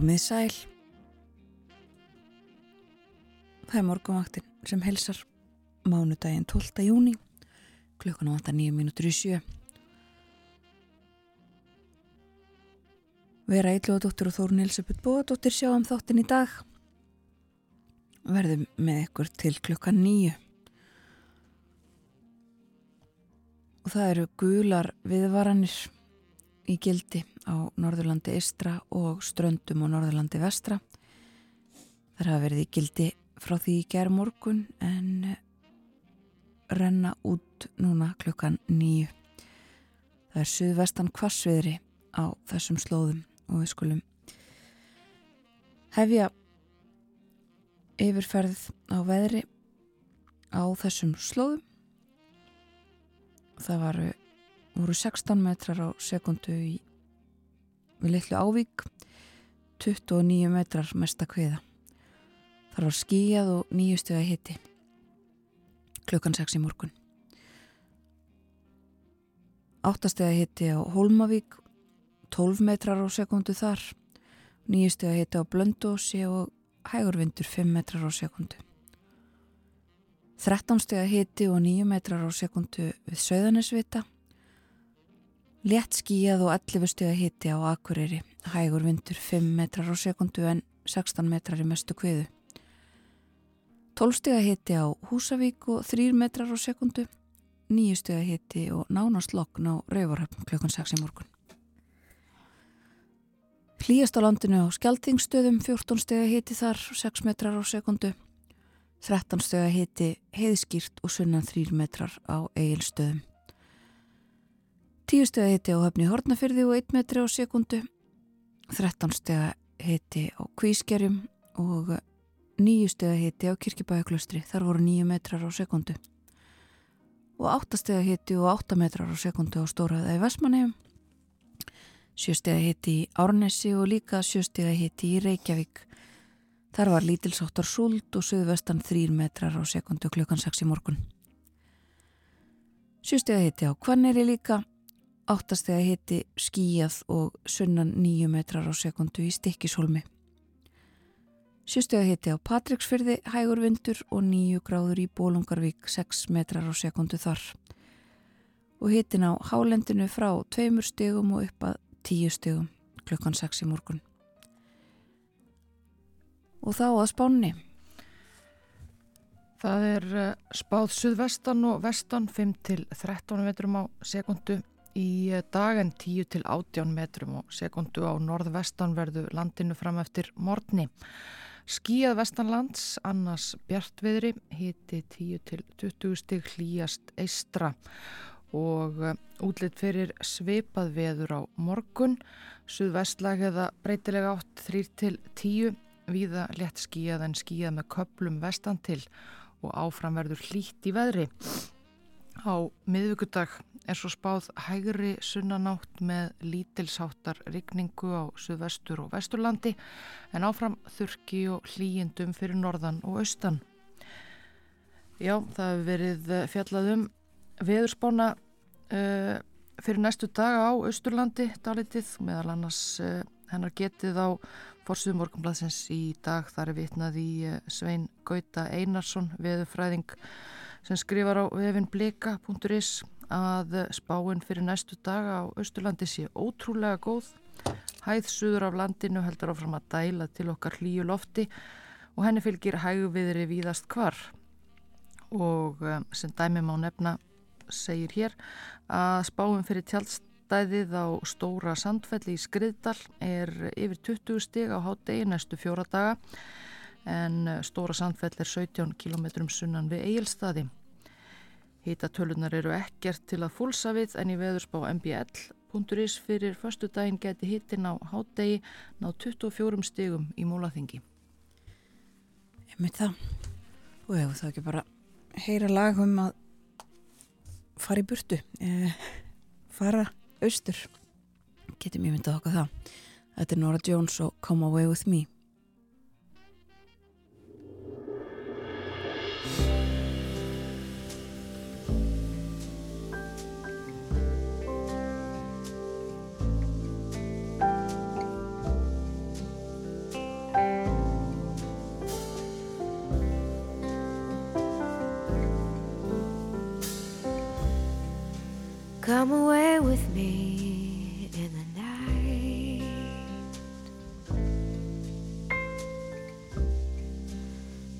Komið sæl. Það er morgunvaktin sem helsar mánudaginn 12. júni klukkan á 9 minútur í sjö. Vera Eilóðadóttir og Þórun Elisabeth Bóadóttir sjá um þáttin í dag. Verðum með ykkur til klukkan nýju. Og það eru gular viðvaranir í gildi á Norðurlandi Istra og ströndum á Norðurlandi Vestra. Það hafa verið í gildi frá því í gerð morgun en renna út núna klukkan nýju. Það er suðvestan kvassviðri á þessum slóðum og við skulum hefja yfirferð á veðri á þessum slóðum. Það varu voru 16 metrar á sekundu í við litlu ávík 29 metrar mesta kviða. Þar var skíjað og nýjustu að hitti klukkan 6 í morgun. Áttastega hitti á Holmavík 12 metrar á sekundu þar nýjustu að hitti á Blöndósi og hægurvindur 5 metrar á sekundu 13 steg að hitti og 9 metrar á sekundu við Söðanesvita Létt skíjað og 11 stuða hitti á Akureyri, hægur vindur 5 metrar á sekundu en 16 metrar í mestu kviðu. 12 stuða hitti á Húsavík og 3 metrar á sekundu, 9 stuða hitti og nánast lokn á Rauvarhöfn klukkan 6 í morgun. Plíast á landinu á Skeltingstöðum 14 stuða hitti þar, 6 metrar á sekundu, 13 stuða hitti heiðskýrt og sunnan 3 metrar á Egilstöðum. 10 steg heiti á höfni Hortnafyrði og 1 metri á sekundu 13 steg heiti á Kvískerjum og 9 steg heiti á Kirkibæðaklustri þar voru 9 metrar á sekundu og 8 steg heiti og 8 metrar á sekundu á Stóraða í Vestmannheim 7 steg heiti í Árnesi og líka 7 steg heiti í Reykjavík. Þar var lítilsáttar súld og söðvestan 3 metrar á sekundu klukkan 6 í morgun. 7 steg heiti á Kvanneri líka áttastega hitti skíjað og sunnan nýju metrar á sekundu í stikkishólmi. Sjústega hitti á Patricksfyrði hægur vindur og nýju gráður í Bólungarvík 6 metrar á sekundu þar. Og hittin á hálendinu frá tveimur stegum og upp að tíu stegum klukkan 6 í morgun. Og þá að spánni. Það er eh, spáð suðvestan og vestan 5 til 13 metrum á sekundu í dag en 10 til 18 metrum og sekundu á norðvestanverðu landinu fram eftir morgni. Skíjað vestanlands, annars bjartviðri, hiti 10 til 20 stig hlýjast eistra og eh, útlitt fyrir sveipað veður á morgun, suðvestlag eða breytilega átt 3 til 10, viða létt skíjað en skíjað með köplum vestan til og áframverður hlýtt í veðri. Á miðvíkudag er svo spáð hægri sunnanátt með lítilsáttar rigningu á suðvestur og vesturlandi en áfram þurki og hlýjendum fyrir norðan og austan. Já, það hefur verið fjallað um veðurspána uh, fyrir næstu daga á austurlandi dalitið meðal annars uh, hennar getið á Forsuðum morgunbladsins í dag þar er vitnað í uh, Svein Gauta Einarsson veðurfræðing sem skrifar á vefinblika.is að spáinn fyrir næstu daga á Östurlandi sé ótrúlega góð. Hæð suður af landinu heldur áfram að dæla til okkar hlýju lofti og henni fylgir hæguviðri víðast hvar og um, sem dæmi má nefna segir hér að spáum fyrir tjálstæðið á Stóra Sandfelli í Skriðdal er yfir 20 stig á hátegi næstu fjóra daga en Stóra Sandfell er 17 km sunnan við Egilstaði. Hítatölunar eru ekkert til að fúlsa við en í veðurspá mbl.is fyrir förstu daginn geti hittin á hátegi ná 24 stigum í múlaþingi. Ég mynd það. Og ef það ekki bara heyra lag um að fara í burtu eh, fara austur. Getum ég myndið okkar það. Þetta er Nora Jones og Come Away With Me Come away with me in the night.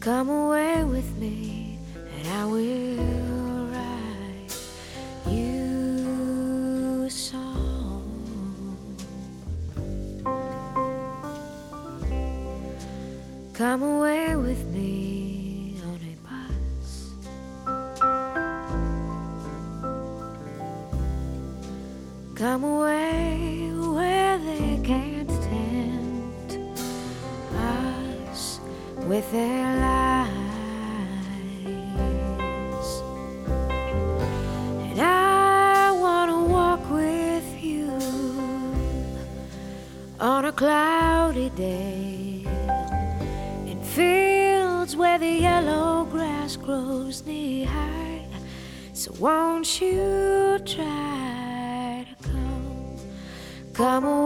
Come away with me, and I will write you a song. Come away with me come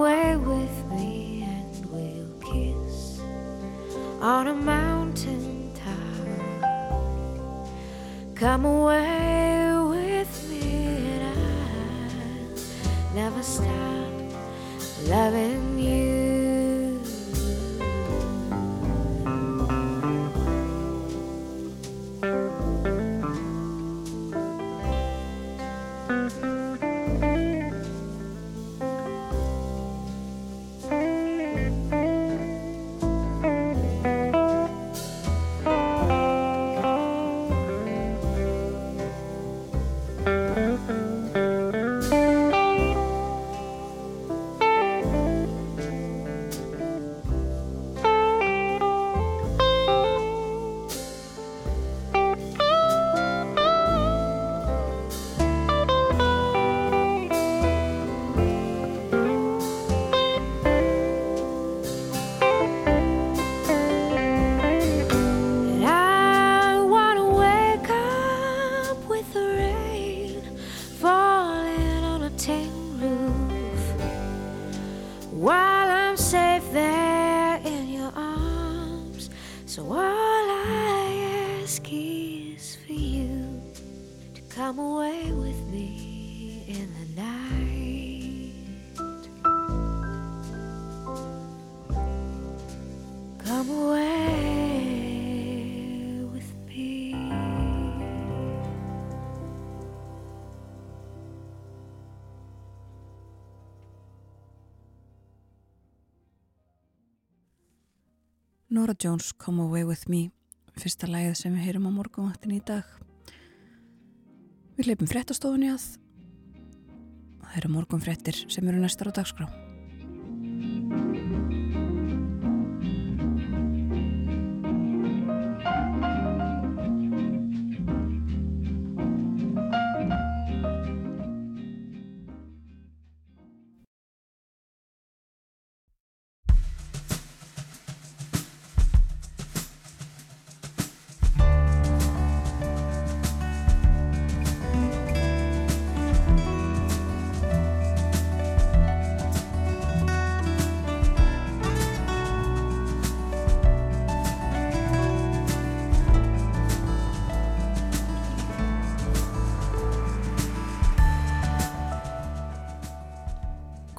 Jones, Come Away With Me fyrsta lægið sem við heyrum á morgunvaktin í dag. Við leipum fréttastofunni að það eru morgunfréttir sem eru næstar á dagskrá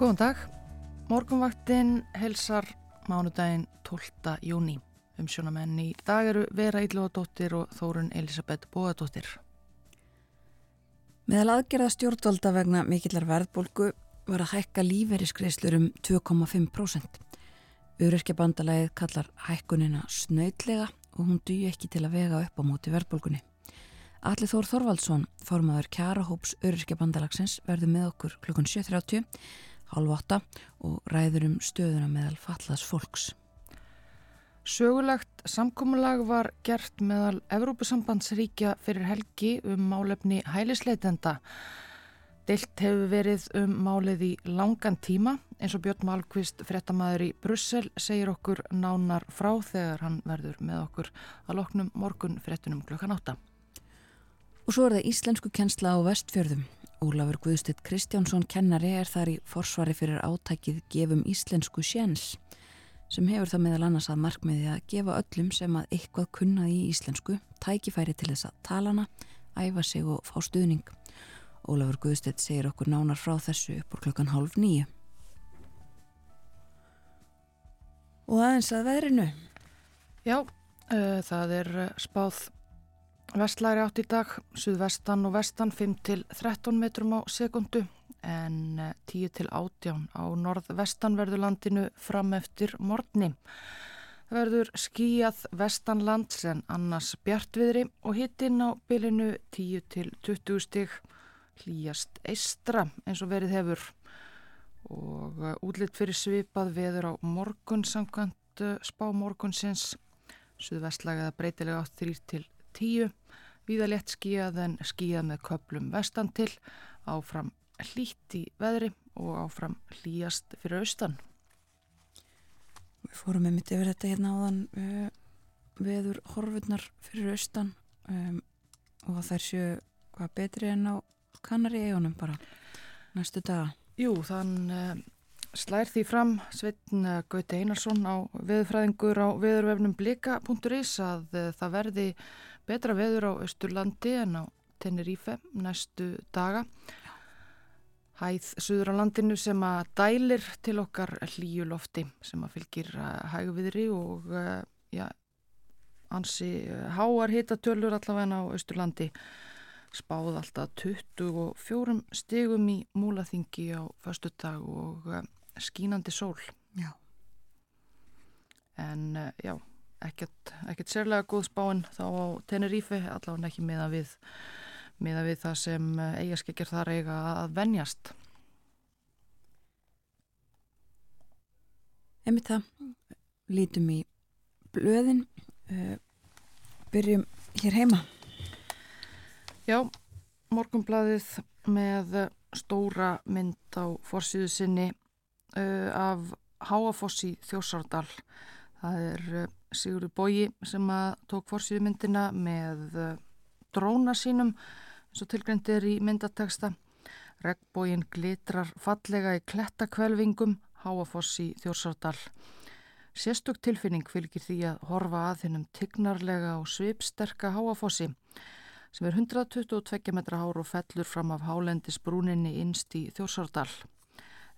Góðan dag. Morgunvaktin helsar mánudaginn 12. júni. Umsjónamenn í dag eru Vera Íllóðadóttir og Þórun Elisabeth Bóðadóttir. Meðal aðgerða stjórnvalda vegna mikillar verðbólgu var að hækka lífeyriskreislur um 2,5%. Öryrkjabandalagið kallar hækkunina snöytlega og hún duði ekki til að vega upp á móti verðbólgunni. Allir Þór Þorvaldsson, formadur Kjarahóps Öryrkjabandalagsins, verður með okkur klukkan 7.30, halv 8 og ræður um stöðuna meðal fallaðs fólks. Sögulegt samkómulag var gert meðal Evrópusambandsríkja fyrir helgi um málefni hælisleitenda. Deilt hefur verið um málið í langan tíma eins og Björn Malkvist, frettamæður í Brussel, segir okkur nánar frá þegar hann verður með okkur að loknum morgun frettunum klukkan átta. Og svo er það íslensku kennsla á vestfjörðum. Ólafur Guðstitt Kristjánsson kennari er þar í forsvari fyrir átækið gefum íslensku sjens sem hefur það meðal annars að markmiði að gefa öllum sem að eitthvað kunna í íslensku tækifæri til þess að tala hana, æfa sig og fá stuðning. Ólafur Guðstedt segir okkur nánar frá þessu upp úr klukkan hálf nýju. Og aðeins að veðrinu. Já, uh, það er spáð vestlæri átt í dag, suðvestan og vestan 5 til 13 metrum á sekundu en 10 eh, til 18 á norðvestanverðulandinu fram eftir morgni. Það verður skíjað vestanlands en annars bjartviðri og hittinn á bylinu 10 til 20 stig hlýjast eistra eins og verið hefur. Og eh, útlitt fyrir svipað veður á morgun samkvæmt eh, spá morgunsins. Suðvestlægaða breytilega á 3 til 10 Víðalett skíjað en skíjað með köplum vestan til áfram hlýtt í veðri og áfram hlýjast fyrir austan. Við fórum með mitt yfir þetta hérna áðan uh, veður horfurnar fyrir austan um, og þær séu hvað betri en á kannari eigunum bara næstu daga. Jú, þann uh, slær því fram Sveitn uh, Gauti Einarsson á veðurfræðingur á veðurvefnum blika.is að það verði betra veður á Östurlandi en á Tenerife næstu daga hæð suður á landinu sem að dælir til okkar hlýju lofti sem að fylgir uh, hægviðri og uh, ja, ansi uh, háar hitatölur allavega á Östurlandi spáð alltaf 24 stegum í múlaþingi á förstu dag og skínandi sól. Já. En já, ekkert, ekkert sérlega góð spáinn þá á Tenerife allavega ekki meða við miða við það sem eh, eigaskekkjar þar eiga að venjast. Emið það, lítum í blöðin, uh, byrjum hér heima. Já, morgumblaðið með stóra mynd á forsiðu sinni uh, af Háafossi Þjósardal. Það er Sigurður Bógi sem tók forsiðu myndina með dróna sínum eins og tilgrendi er í myndateksta. Regbógin glitrar fallega í klettakvelvingum, háafoss í Þjórsardal. Sérstök tilfinning fylgir því að horfa að þinnum tignarlega og svipsterka háafossi sem er 122 metra hár og fellur fram af hálendisbrúninni innst í Þjórsardal.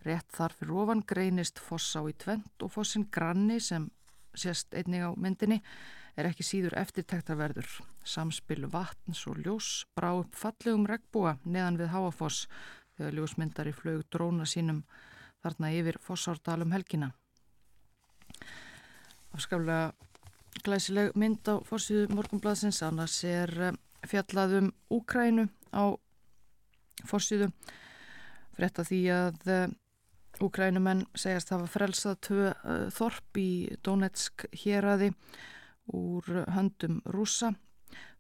Rétt þar fyrir ofan greinist foss á í tvent og fossin granni sem sést einnig á myndinni er ekki síður eftirtæktarverður. Samspil vatns og ljós brá upp fallegum regnbúa neðan við Háafoss þegar ljósmyndari flög dróna sínum þarna yfir Fossárdalum helgina. Afskaflega glæsileg mynd á fórsíðu morgunbladsins annars er eh, fjallaðum Úkrænu á fórsíðu frétta því að eh, Úkrænumenn segjast hafa frelsað tvö þorp í Donetsk héræði úr höndum rúsa.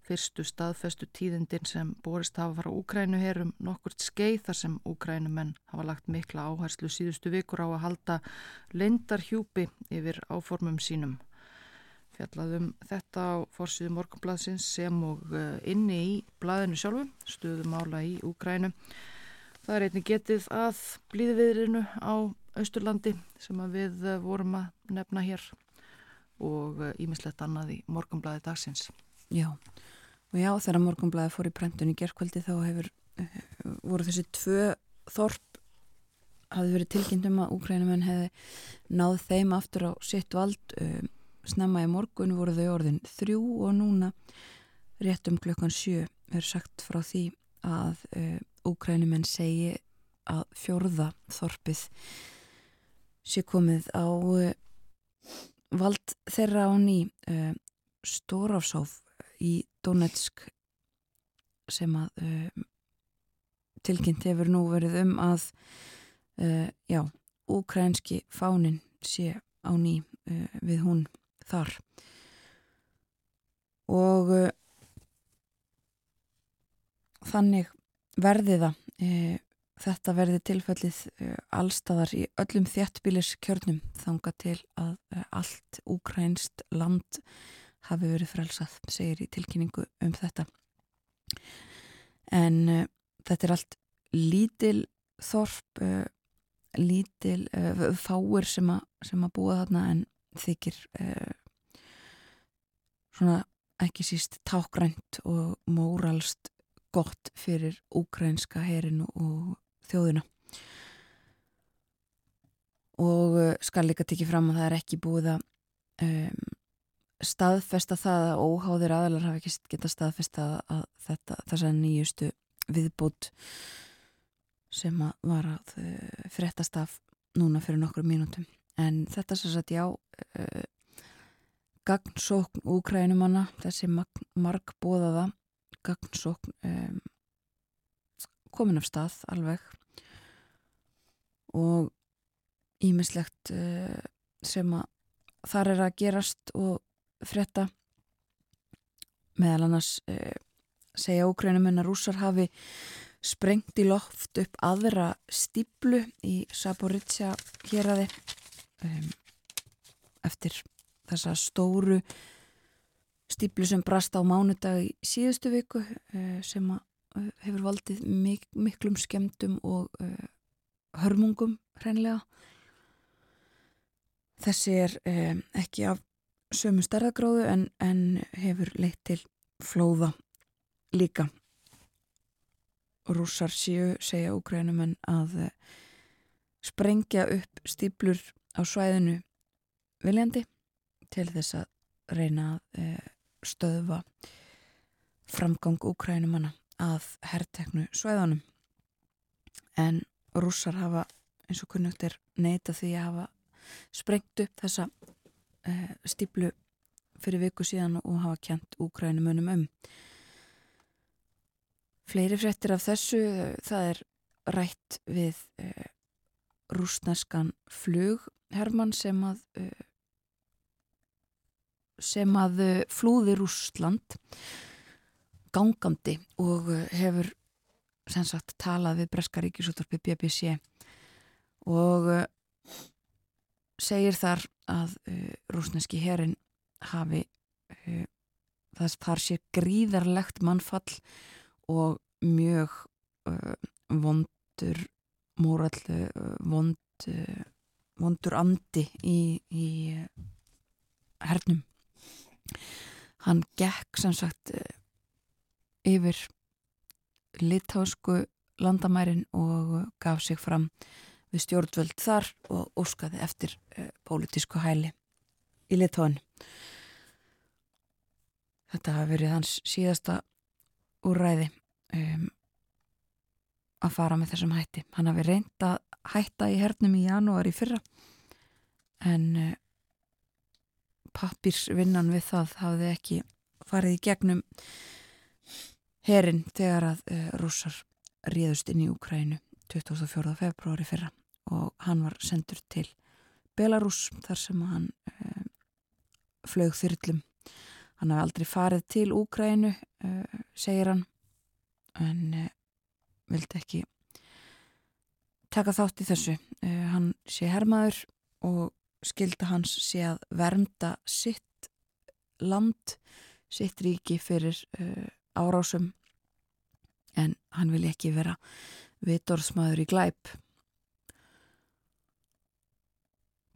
Fyrstu staðfestu tíðindin sem borist hafa fara Úkrænu herum nokkurt skeið þar sem Úkrænumenn hafa lagt mikla áherslu síðustu vikur á að halda lendarhjúpi yfir áformum sínum. Fjallaðum þetta á fórsíðu morgunbladsins sem og inni í blaðinu sjálfu, stuðum ála í Úkrænu. Það er einnig getið að blíðviðrinu á Austurlandi sem við eh, vorum að nefna hér og ímislegt eh, annað í morgumblæði dagsins. Já, og já þegar morgumblæði fór í prentun í gerðkvöldi þá hefur, uh, voru þessi tvö þorp hafði verið tilkynntum að úkrænumenn hefði náð þeim aftur á sitt vald snemma í morgun voru þau orðin þrjú og núna rétt um klukkan sjö er sagt frá því að úkrænumenn segi að fjórða þorpið sé komið á uh, vald þeirra á ný uh, Stórafsóf í Donetsk sem að uh, tilkynnt hefur nú verið um að uh, já, úkrænski fánin sé á ný við hún þar. Og þannig verði það uh, þetta verði tilfellið uh, allstaðar í öllum þjættbílis kjörnum þanga til að uh, allt úkrænst land hafi verið frelsað, segir í tilkynningu um þetta. En uh, þetta er allt lítil þorp uh, lítil uh, fáir sem, a, sem að búa þarna en þykir svona ekki síst tákgrænt og móralst gott fyrir úkrænska herinu og þjóðina. Og skal líka tekið fram að það er ekki búið að um, staðfesta það að óháðir aðlar hafa ekki geta staðfesta að þetta, þessa nýjustu viðbútt sem að var að uh, fréttast af núna fyrir nokkur mínútum. En þetta sem sagt já uh, gagnsókn úkrænumanna þessi margbóðaða gagnsókn um, komin af stað alveg. Og ímislegt uh, sem að þar er að gerast og frétta. Meðal annars uh, segja ókrænumenn að rússar hafi sprengt í loft upp aðra stíplu í Saboritsja hér aði um, eftir þessa stóru stíplu sem brast á mánudag í síðustu viku uh, sem uh, hefur valdið mik miklum skemdum og uh, hörmungum hreinlega. Þessi er ekki af sömu starðagráðu en, en hefur leitt til flóða líka. Rússar séu segja úgrænum en að sprengja upp stíplur á svæðinu viljandi til þess að reyna að stöðva framgang úkrænumanna að herrteknu svæðanum en rússar hafa eins og kunnugt er neita því að hafa sprengt upp þessa e, stíplu fyrir viku síðan og hafa kjent úkrænumunum um. Fleiri fréttir af þessu það er rætt við e, rúsneskan flugherman sem að e, sem að eh, flúði Rúsland gangandi og eh, hefur sagt talað við Breska ríkisúttorpi BBC og eh, segir þar að rúsneski herin hafi þess þar sé gríðarlegt mannfall og mjög vondur mórall vond, vondur andi í, í hernum Hann gekk sem sagt eh, yfir litásku landamærin og gaf sig fram við stjórnvöld þar og óskaði eftir uh, pólitísku hæli í litáin. Þetta hafi verið hans síðasta úrræði um, að fara með þessum hætti. Hann hafi reynd að hætta í hernum í janúari fyrra en uh, pappirsvinnan við það hafði ekki farið í gegnum herin þegar að uh, rússar ríðust inn í Ukrænu 24. februari fyrra og hann var sendur til Belarus þar sem hann uh, flög þyrlum hann hafði aldrei farið til Ukrænu uh, segir hann en vildi ekki taka þátt í þessu hann sé hermaður og skilda hans sé að vernda sitt land, sitt ríki fyrir uh, árásum. En hann vil ekki vera vitorðsmaður í glæp.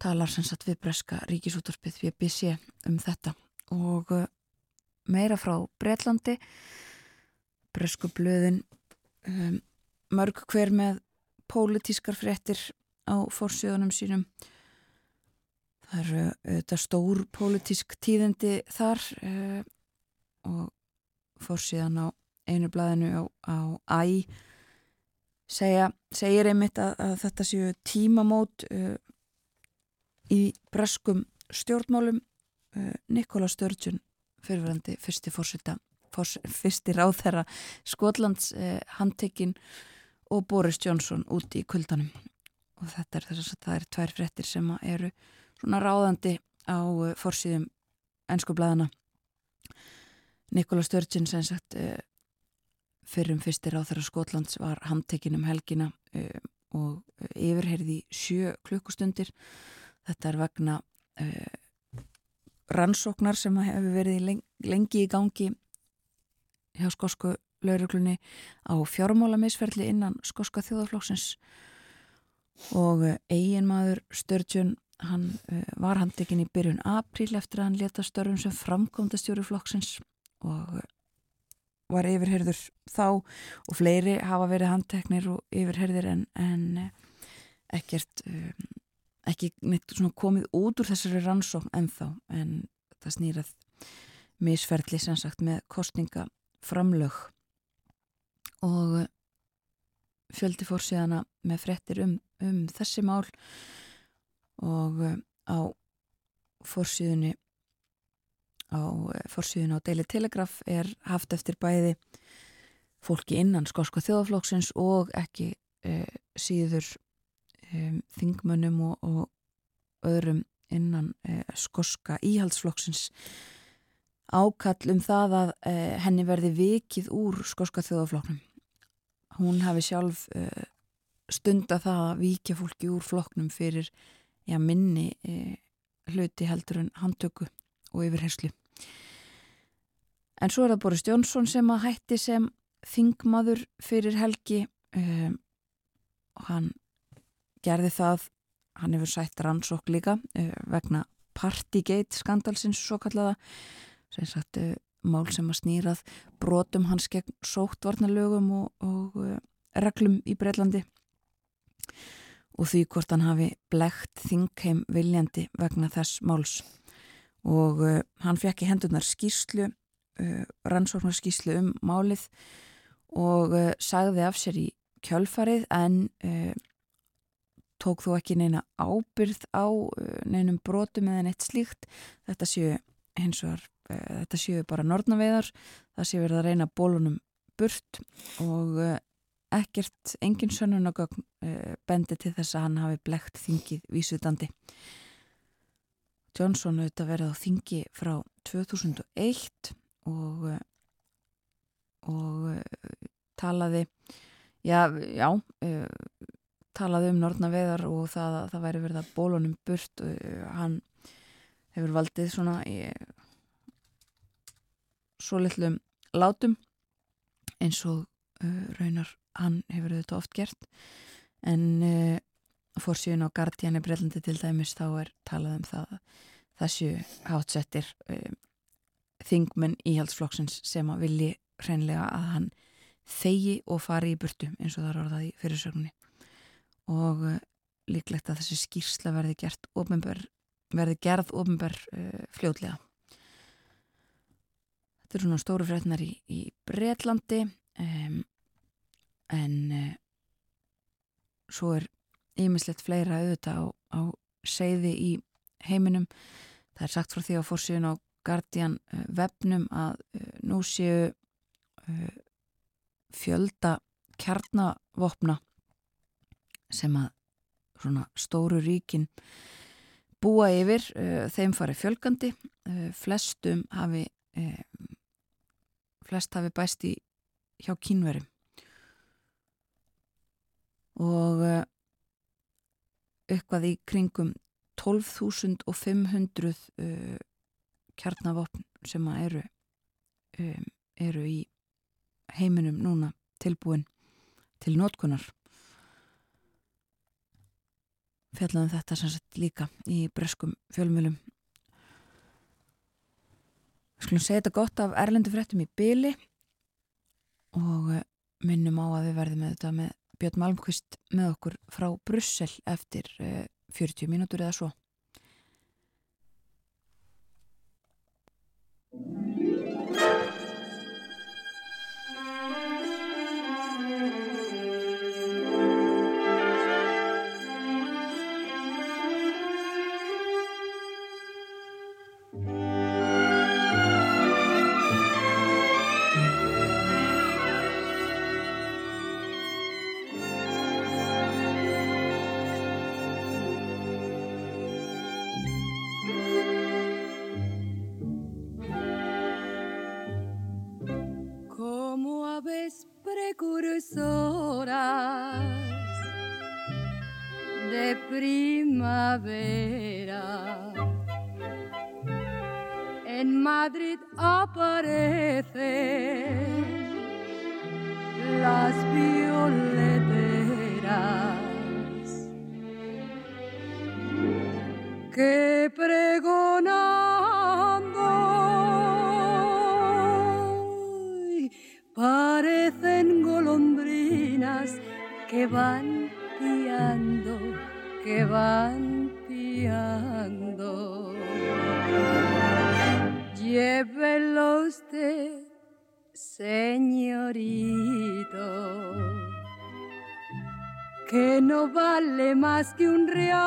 Talar sem sagt við breska ríkisúttarpið við BC um þetta. Og uh, meira frá Breitlandi bresku blöðin um, mörg hver með pólitískar fréttir á fórsjöðunum sínum Það eru auðvitað stór pólitísk tíðindi þar uh, og fór síðan á einu blæðinu á, á æ. Segja, segir einmitt að, að þetta séu tímamót uh, í breskum stjórnmálum uh, Nikola Sturgeon fyrirverandi fyrsti fórsita fórs, fyrsti ráðherra Skotlands uh, handtekinn og Boris Johnson úti í kuldanum. Og þetta er þess að það er tvær frettir sem eru svona ráðandi á uh, fórsíðum ennsku blæðana Nikola Sturgeon sem sagt uh, fyrrum fyrstir á þeirra Skotlands var handtekinn um helgina uh, og yfirherði sjö klukkustundir. Þetta er vegna rannsóknar sem hefur verið lengi, í gangi hjá skosku lauruglunni á fjármálamisferli innan skoska þjóðaflóksins og eiginmaður Sturgeon hann var handtekinn í byrjun apríl eftir að hann leta störfum sem framkomtastjóri flóksins og var yfirherður þá og fleiri hafa verið handteknir og yfirherðir en, en eh, ekkert ekki komið út úr þessari rannsókn ennþá. En það snýrað misferðli sem sagt með kostningaframlög og eh, fjöldi fór síðana með frettir um, um þessi mál og eh, á fórsíðunni á eh, fórsíðun á Daily Telegraph er haft eftir bæði fólki innan skóska þjóðaflóksins og ekki e, síður e, þingmönnum og, og öðrum innan e, skóska íhaldsflóksins ákall um það að henni verði vikið úr skóska þjóðaflóknum. Hún hafi sjálf stunda það að vikja fólki úr flóknum fyrir já, minni hluti heldur en handtöku og yfirherslu. En svo er það Boris Jónsson sem að hætti sem þingmaður fyrir helgi um, og hann gerði það, hann hefur sætt rannsók líka uh, vegna Partygate skandalsins svo kallaða, sem sagt uh, mál sem að snýrað brotum hans gegn sóttvarnalögum og, og uh, reglum í Breitlandi og því hvort hann hafi blegt þingheim viljandi vegna þess máls. Og uh, hann fekk í hendunar skýrslu uh, rannsóknarskíslu um málið og uh, sagði af sér í kjölfarið en uh, tók þó ekki neina ábyrð á uh, neinum brotum eða neitt slíkt. Þetta séu hins vegar uh, þetta séu bara nortnaveðar það séu verið að reyna bólunum burt og ekkert engin sönnunagögn bendi til þess að hann hafi blekt þingið vísutandi Johnson auðvitað verið á þingi frá 2001 og og talaði já, já talaði um nortnaveðar og það, það væri verið að bólunum burt hann hefur valdið svona í svo litlum látum eins og uh, raunar hann hefur þetta oft gert. En uh, fórsíðun á Guardian í Brellandi til dæmis þá er talað um það þessu hátsettir uh, þingmenn íhaldsflokksins sem að vilji hreinlega að hann þegi og fari í burtu eins og það er orðað í fyrirsögninni. Og uh, líklegt að þessi skýrsla verði gert ofinber, verði gerð ofinber uh, fljóðlega Þetta er svona stóru frétnar í, í Breitlandi um, en uh, svo er ymislegt fleira auðvitað á, á seiði í heiminum. Það er sagt frá því á fórsíðun á Guardian vefnum eh, að eh, nú séu fjölda kjarnavopna sem að svona stóru ríkin búa yfir, þeim fari fjölgandi, flestum hafi flest hafi bæst í hjá kínverum og eitthvað í kringum 12.500 uh, kjarnavopn sem eru, um, eru í heiminum núna tilbúin til nótkunar fjallaðum þetta sagt líka í breskum fjölmjölum Skulum segja þetta gott af erlendu fréttum í byli og eh, minnum á að við verðum með þetta með Björn Malmqvist með okkur frá Brussel eftir 40 eh, mínútur eða svo aparecen las violeteras que pregonando parecen golondrinas que van piando, que van piando. Llévelo usted, señorito, que no vale más que un real.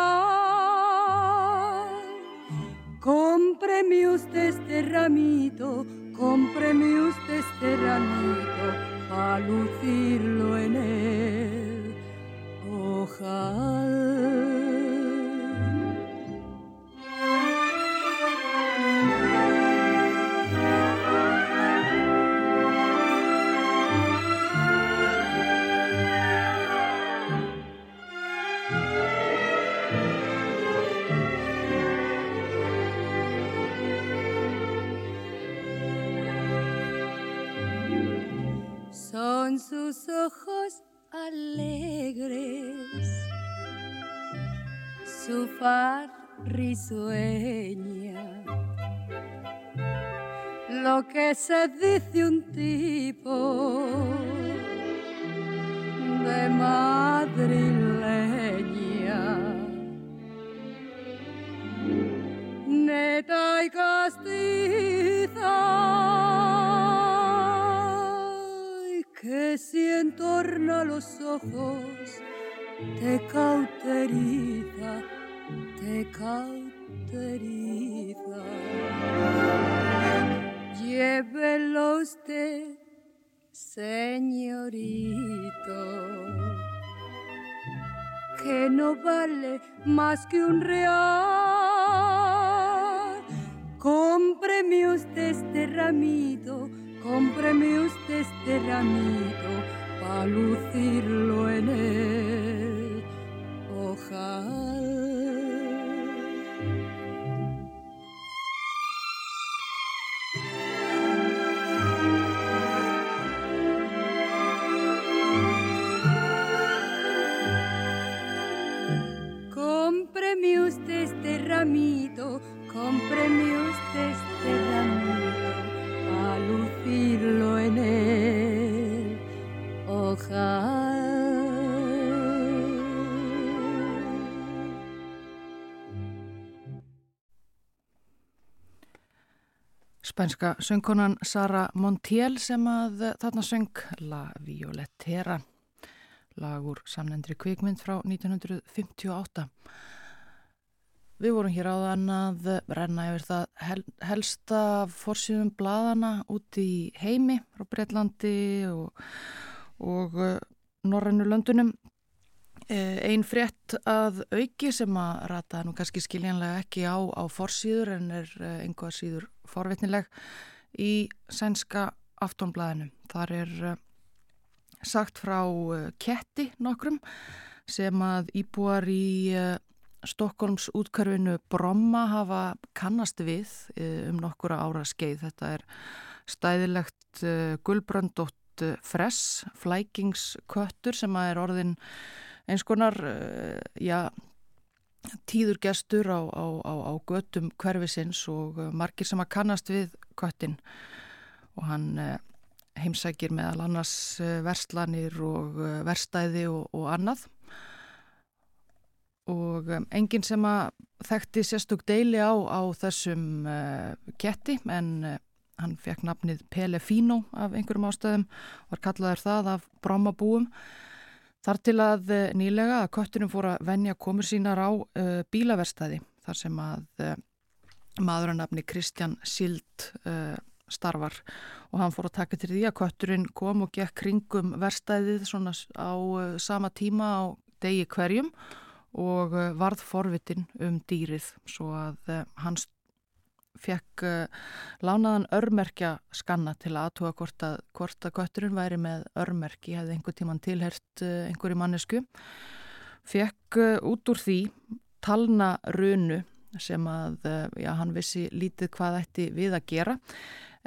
Cómpreme usted este ramito, cómpreme usted este ramito, para lucirlo en él. Ojalá. Son sus ojos alegres, su far risueña. Lo que se dice un tipo de madrileña. Neta y castiza que si entorna los ojos te cauteriza, te cauteriza. Llévelo usted, señorito, que no vale más que un real. Cómpreme usted este ramito cómpreme usted este ramito para lucirlo en el ojal. Cómpreme usted este ramito, cómpreme usted este ramito a lucirlo en el ojal. Spænska söngkonan Sara Montiel sem að þarna söng La Violetera lagur samnendri kvikmynd frá 1958 Við vorum hér áðan að renna yfir það hel, helsta fórsýðum bladana út í heimi frá Breitlandi og, og uh, Norrannu löndunum. Eh, Einn frétt að auki sem að rata nú kannski skiljanlega ekki á, á fórsýður en er einhvað síður forvitnileg í sænska aftónblæðinu. Þar er sagt frá ketti nokkrum sem að íbúar í Stokkólms útkörfinu Bromma hafa kannast við eh, um nokkura ára skeið. Þetta er stæðilegt uh, gulbröndótt uh, fress, flækingsköttur sem er orðin eins konar já, tíður gestur á, á, á, á göttum hverfisins og margir sem að kannast við köttin og hann heimsækir meðal annars verslanir og verstæði og, og annað og um, enginn sem að þekkti sérstök deili á, á þessum uh, ketti en uh, hann fekk nafnið Pelefino af einhverjum ástöðum var kallaður það af brámabúum þar til að uh, nýlega að köttunum fór að venja komur sínar á uh, bílaverstaði þar sem að uh, maður að nafni Kristján Sild uh, starfar. Og hann fór að taka til því að kötturinn kom og gekk kringum verstaðið svona á sama tíma á degi hverjum. og eh, varð forvitin um dýrið svo að uh, hans fekk uh, lánaðan örmerkja skanna til aðtúa hvort að, hvort að götturinn væri með örmerki, hefði einhver tíman tilhert einhverju mannesku fekk út úr því talna runu sem að já, hann vissi lítið hvað ætti við að gera.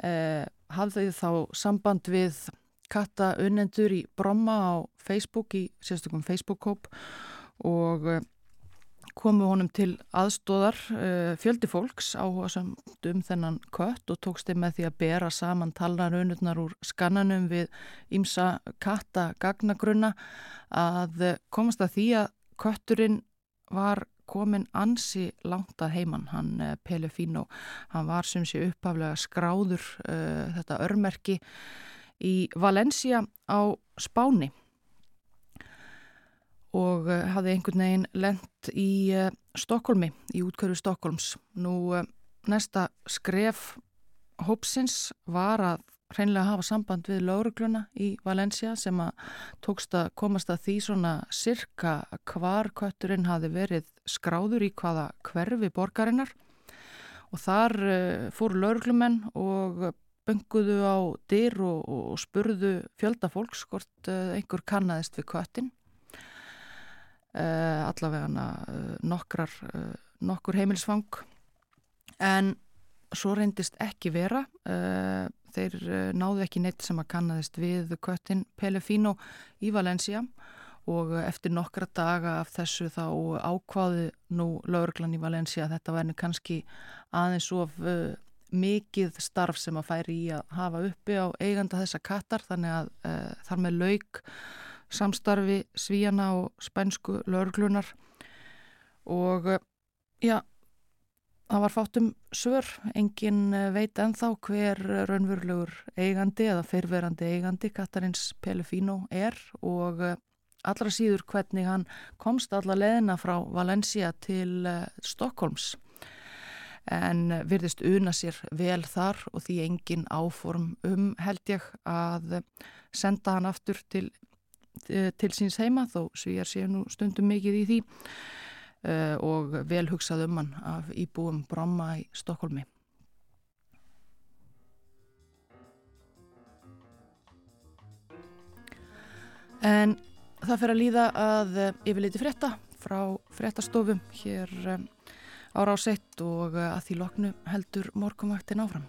Eh, hafði þá samband við katta unnendur í Bromma á Facebook í sérstökum Facebook-kóp og komu honum til aðstóðar uh, fjöldi fólks sem um þennan kött og tókst þeim með því að bera saman talnarunurnar úr skannanum við ímsa katta gagnagrunna að komast að því að kötturinn var komin ansi langt að heimann, hann uh, Pele Fino, hann var sem sé upphaflega skráður uh, þetta örmerki í Valencia á Spáni og uh, hafði einhvern veginn lent í uh, Stokkólmi, í útkörfu Stokkólms. Nú uh, næsta skref hópsins var að hreinlega hafa samband við laurugluna í Valencia sem að tókst að komast að því svona sirka hvar kötturinn hafi verið skráður í hvaða hverfi borgarinnar og þar fóru lauruglumenn og bunguðu á dyr og, og spurðu fjölda fólks hvort einhver kannadist við köttin allavega uh, nokkrar, uh, nokkur heimilsfang en svo reyndist ekki vera. Þeir náðu ekki neitt sem að kannadist við köttin Pelefino í Valencia. Og eftir nokkra daga af þessu þá ákvaði nú laurglan í Valencia að þetta verði kannski aðeins of mikið starf sem að færi í að hafa uppi á eiganda þessa kattar. Þannig að þar með lauk samstarfi svíjana og spænsku laurglunar og eh, já, það var fátum svör, engin eh, veit enþá hver raunverulegur eigandi eða fyrverandi eigandi Katarins Pelefino er og eh, allra síður hvernig hann komst alla leðina frá Valencia til Stokkólms en virðist una sér vel þar og því engin áform um held ég að senda hann aftur til til síns heima þó svíjar séu nú stundum mikið í því uh, og vel hugsað um hann af íbúum Bromma í Stokkólmi. En það fer að líða að eh, yfirleiti frétta frá fréttastofum hér ára á sett og að því loknu heldur morgumvaktin áfram.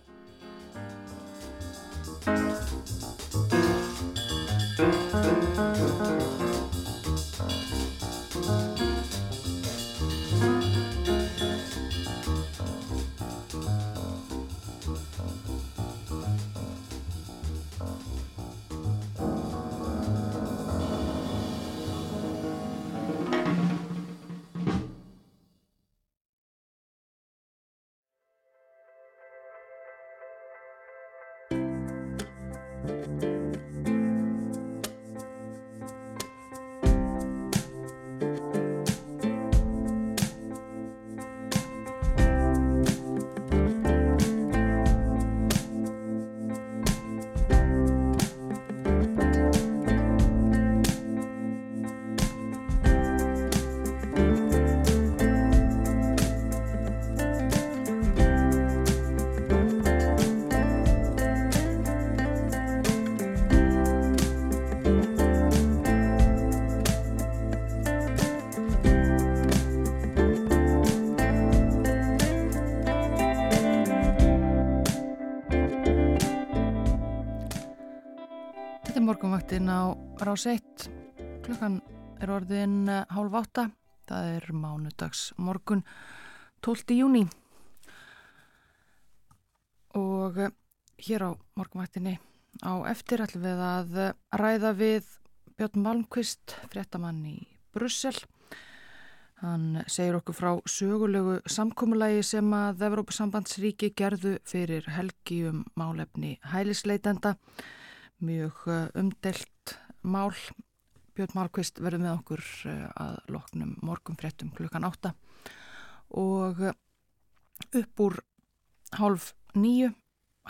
Morgunvaktin á rás 1 klukkan er orðin eh, hálf átta. Það er mánudags morgun 12. júni og eh, hér á morgunvaktinni á eftir ætlum við að eh, ræða við Björn Malmqvist fréttamann í Brussel. Hann segir okkur frá sögulegu samkómulagi sem að Evrópasambandsríki gerðu fyrir helgi um málefni hælisleitenda mjög eh, umdelt mál. Björn Málkvist verður með okkur eh, að loknum morgum fréttum klukkan átta og eh, upp úr hálf nýju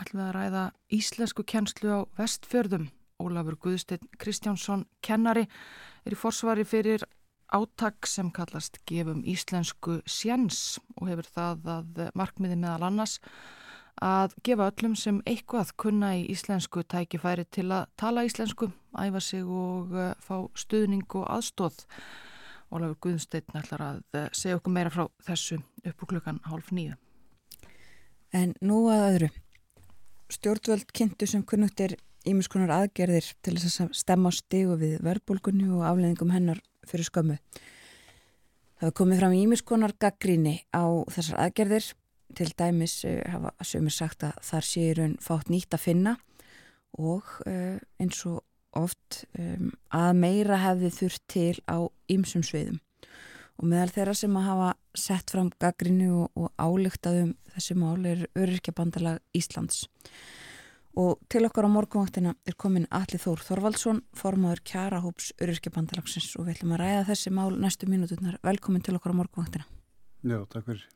ætlum við að ræða íslensku kennslu á vestfjörðum. Ólafur Guðstein Kristjánsson kennari er í forsvari fyrir áttak sem kallast gefum íslensku sjens og hefur það að markmiði meðal annars að gefa öllum sem eitthvað kunna í íslensku tækifæri til að tala íslensku, æfa sig og uh, fá stuðning og aðstóð Ólafur Guðnsteinn ætlar að eh, segja okkur meira frá þessu upp úr klukkan hálf nýju. En nú að öðru, stjórnvöld kynntu sem kunnugt er ímiskonar aðgerðir til þess að stemma stigu við verbulgunni og afleðingum hennar fyrir skömmu. Það hefur komið fram ímiskonar gaggríni á þessar aðgerðir, til dæmis uh, hafa sömur sagt að þar séur hún fátt nýtt að finna og uh, eins og oft um, að meira hefði þurft til á ýmsum sviðum. Og meðal þeirra sem að hafa sett fram gaggrinu og, og álygtaðum þessi mál er Öryrkjabandalag Íslands. Og til okkar á morgunvaktina er komin Alli Þór Þorvaldsson formadur Kjarahóps Öryrkjabandalagsins og við ætlum að ræða þessi mál næstu mínuturnar velkomin til okkar á morgunvaktina. Já, takk fyrir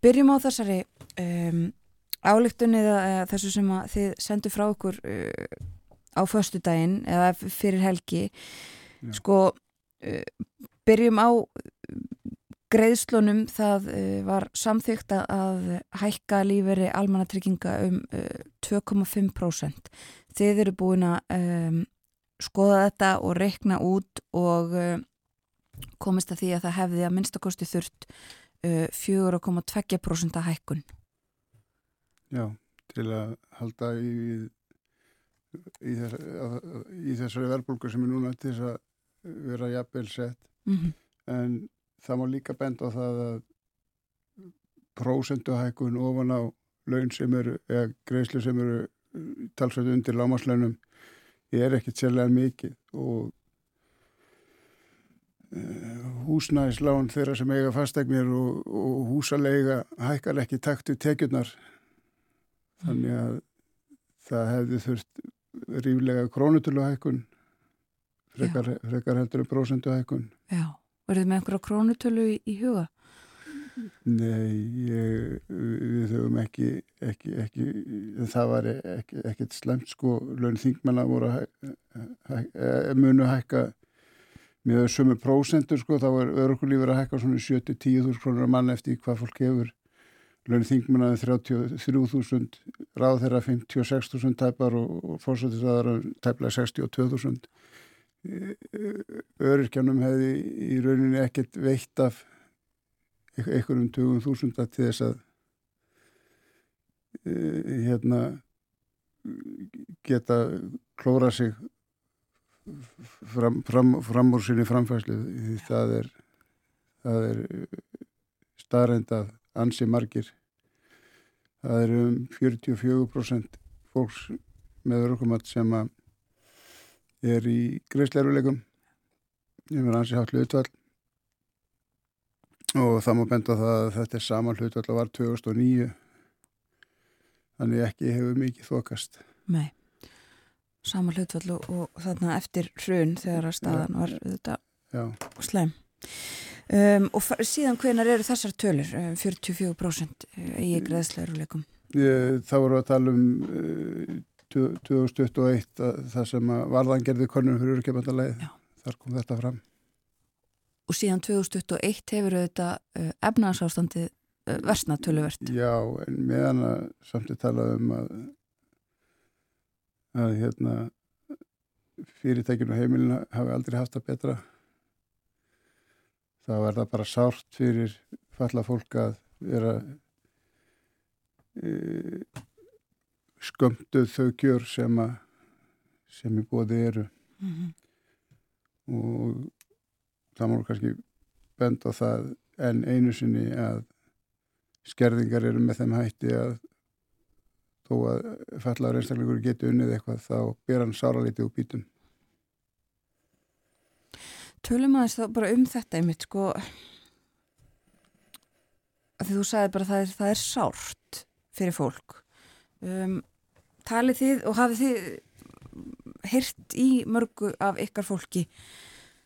Byrjum á þessari um, álygtunni eða þessu sem þið sendu frá okkur uh, á förstu daginn eða fyrir helgi. Já. sko uh, byrjum á greiðslunum. Það uh, var samþygt að hækka líferi almannatrygginga um 2,5% þið eru búin að um, skoða þetta og reikna út og komist að því að það hefði að minnstakosti þurft 4,2% hækkun Já, til að halda í í, þess, í þessari verðbólku sem er núna til þess að vera jafnvel sett mm -hmm. en það má líka benda á það að prósenduhækun ofan á laun sem eru, eða greiðslu sem eru talsveit undir lámaslönum er ekkert sérlega mikið og uh, húsnæðislán þeirra sem eiga fastegnir og, og húsalega hækkar ekki taktu tekjurnar. Þannig að það hefði þurft ríflega krónutöluhækkun frekar, frekar heldur um prósenduhækkun Já, verður þið með einhverja krónutölu í, í huga? Nei, ég, við höfum ekki, ekki, ekki það var ekkert slemt sko, laun þingmanna voru að hæ, hæ, munu hækka með sömu prósendur sko, þá er örkulífur að hækka svona 70-10.000 krónur mann eftir hvað fólk hefur Laun þingmunaði 33.000, ráð þeirra 56.000 tæpar og, og fórsættisraðar tæplega 62.000. Öryrkjanum hefði í rauninni ekkert veitt af einhverjum 20.000 til þess að e, hérna geta klóra sig fram, fram, fram úr sinni framfæslu því það er, er starrendað ansi margir. Það eru um 44% fólks með örgumat sem er í greiðsleiruleikum ég verði ansi hátt hlutvall og það má benda það að þetta er saman hlutvall að var 2009 þannig ekki hefur mikið þokast. Nei, saman hlutvall og, og þarna eftir hrun þegar að staðan var þetta slem Um, og síðan hvenar eru þessar tölur, um, 44% í greiðsleiruleikum? Það voru að tala um uh, 2021 það sem varðan gerði konunum fyrir örkjafandalegi, þar kom þetta fram. Og síðan 2021 hefur þetta uh, efnarsástandi uh, versna töluvert? Já, en meðan að samtidig tala um að, að hérna, fyrirtækinu heimilina hafi aldrei haft það betra þá er það bara sárt fyrir falla fólk að vera e, skömmtuð þau gjör sem að sem í bóði eru mm -hmm. og það má kannski benda á það en einu sinni að skerðingar eru með þeim hætti að þó að fallar einstakleikur geti unnið eitthvað þá ber hann sára litið úr bítum Tölum aðeins þá bara um þetta einmitt sko. Því þú sagði bara það er, það er sárt fyrir fólk. Um, talið þið og hafið þið hirt í mörgu af ykkar fólki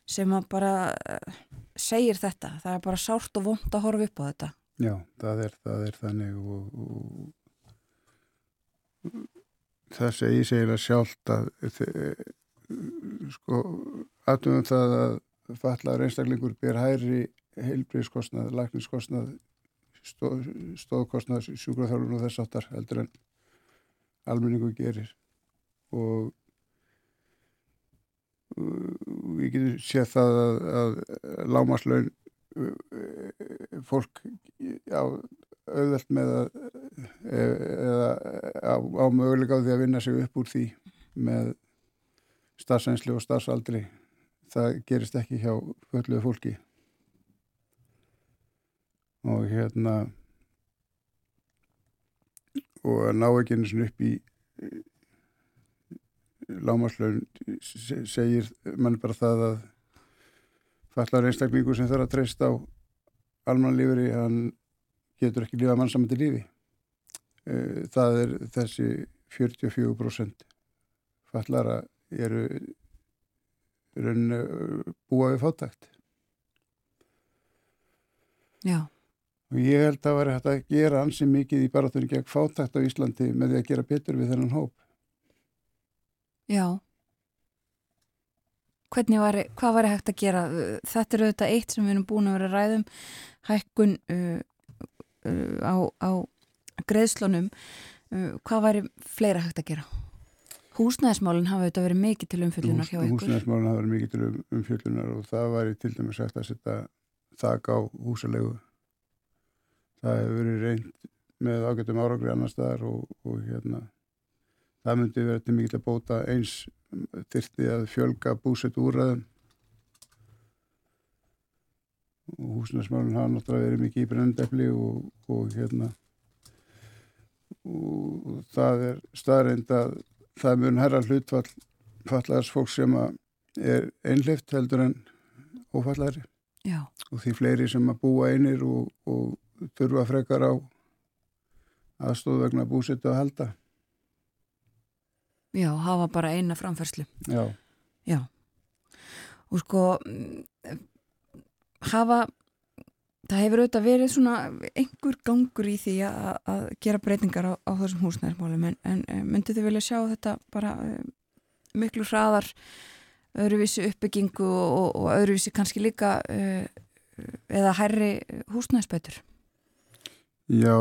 sem að bara uh, segir þetta, það er bara sárt og vond að horfa upp á þetta. Já, það er, það er þannig og, og það segir segila sjálft að sko aðtöfum það að fallar einstaklingur ber hæri heilbríðskostnað, lækningskostnað stóð, stóðkostnað sjúkraþjálfun og þess áttar heldur en almenningu gerir. Og við getum séð það að, að lámaslaun fólk á auðvelt með að eða á, á möguleika á því að vinna sig upp úr því með starfsænslu og starfsaldri. Það gerist ekki hjá fölluðu fólki. Og hérna og að ná ekki einu svona upp í lámaslaun segir mann bara það að fallar einstaklingu sem þarf að treysta á almanlífuri, hann getur ekki lífa mannsamandi lífi. Eh, það er þessi 44% fallara eru raun búa við fátækt. Já. Og ég held að það var hægt að gera ansi mikið í baratunni gegn fátækt á Íslandi með því að gera betur við þennan hóp. Já. Hvernig var, hvað var hægt að gera? Þetta er auðvitað eitt sem við erum búin að vera ræðum, hækkun uh, á, á greiðslunum. Uh, hvað var fleira hægt að gera? Húsnæðismálinn hafa auðvitað verið mikið til umfjöldunar hjá ykkur. Húsnæðismálinn hafa verið mikið til um, umfjöldunar og það var til dæmis hægt að setja þak á húsalegu. Það hefur verið reynd með ágættum árangri annar staðar og, og hérna það myndi verið til mikið að bóta eins þyrti að fjölga búsett úrraðum og húsnæðismálinn hafa náttúrulega verið mikið í brennendefli og, og hérna og það er staðreind að það mun herra hlutfall fallaðars fólk sem er einlift heldur en ófallari Já. og því fleiri sem að búa einir og, og þurfa frekar á aðstóð vegna búsitt að halda. Já, hafa bara eina framfærslu. Já. Já. Og sko hafa það hefur auðvitað verið svona einhver gangur í því að, að gera breytingar á, á þessum húsnæðismálum en, en myndið þið vilja sjá þetta bara um, miklu hraðar öðruvísi uppbyggingu og, og öðruvísi kannski líka uh, eða hærri húsnæðisbætur? Já,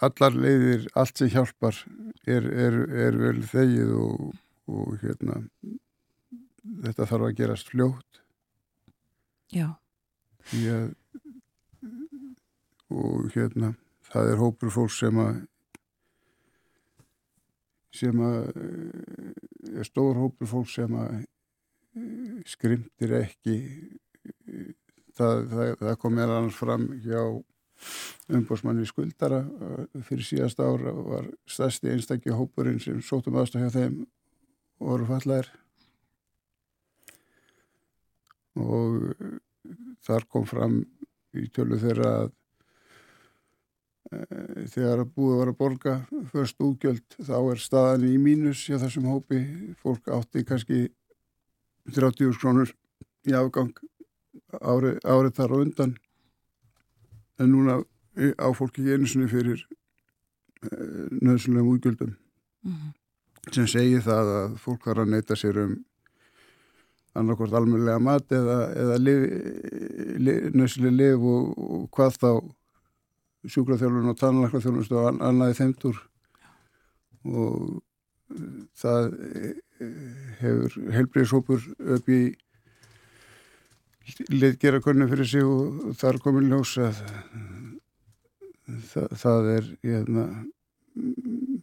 allar leiðir, allt sem hjálpar er, er, er vel þegið og, og hérna þetta þarf að gerast fljótt Já. Að, og hérna það er hópur fólk sem að sem að er stór hópur fólk sem að skrimtir ekki. Það, það, það kom meðal annars fram hjá umbósmanni skuldara fyrir síðast ára var stærsti einstakki hópurinn sem sótum aðstæð hjá þeim voru fallæðir og þar kom fram í tölu þeirra að e, þegar að búið var að borga först úgjöld þá er staðan í mínus hjá þessum hópi. Fólk átti kannski 30 krónur í afgang árið ári þar á undan. En núna á fólki ekki einu sinni fyrir e, nöðsynlegum úgjöldum mm -hmm. sem segir það að fólk þarf að neyta sér um annarkort almennilega mat eða, eða nöðslega liv og, og hvað þá sjúkraþjálfun og tannlæklaþjálfun og annaði þeimtur og það hefur helbriðshópur upp í leitgera konu fyrir sig og þar komin ljós að það, það er hérna,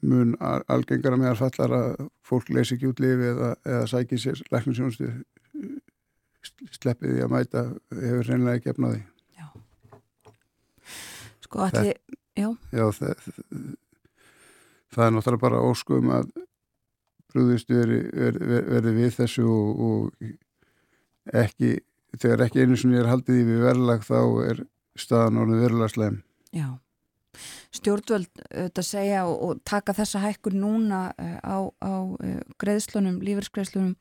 mun algengara með að fallar að fólk leysi ekki út lifi eða, eða sæki sér lækningsjónustu sleppið því að mæta hefur reynilega ekki efnaði Já. Sko allir, já. Já það, það er náttúrulega bara óskum að brúðistu verði veri, veri við þessu og, og ekki þegar ekki einu sem ég er haldið í við verðlag þá er staðan orðið verðlagslegum Já. Stjórnvöld þetta segja og, og taka þessa hækkur núna uh, á, á uh, greiðslunum, lífeyrsgreiðslunum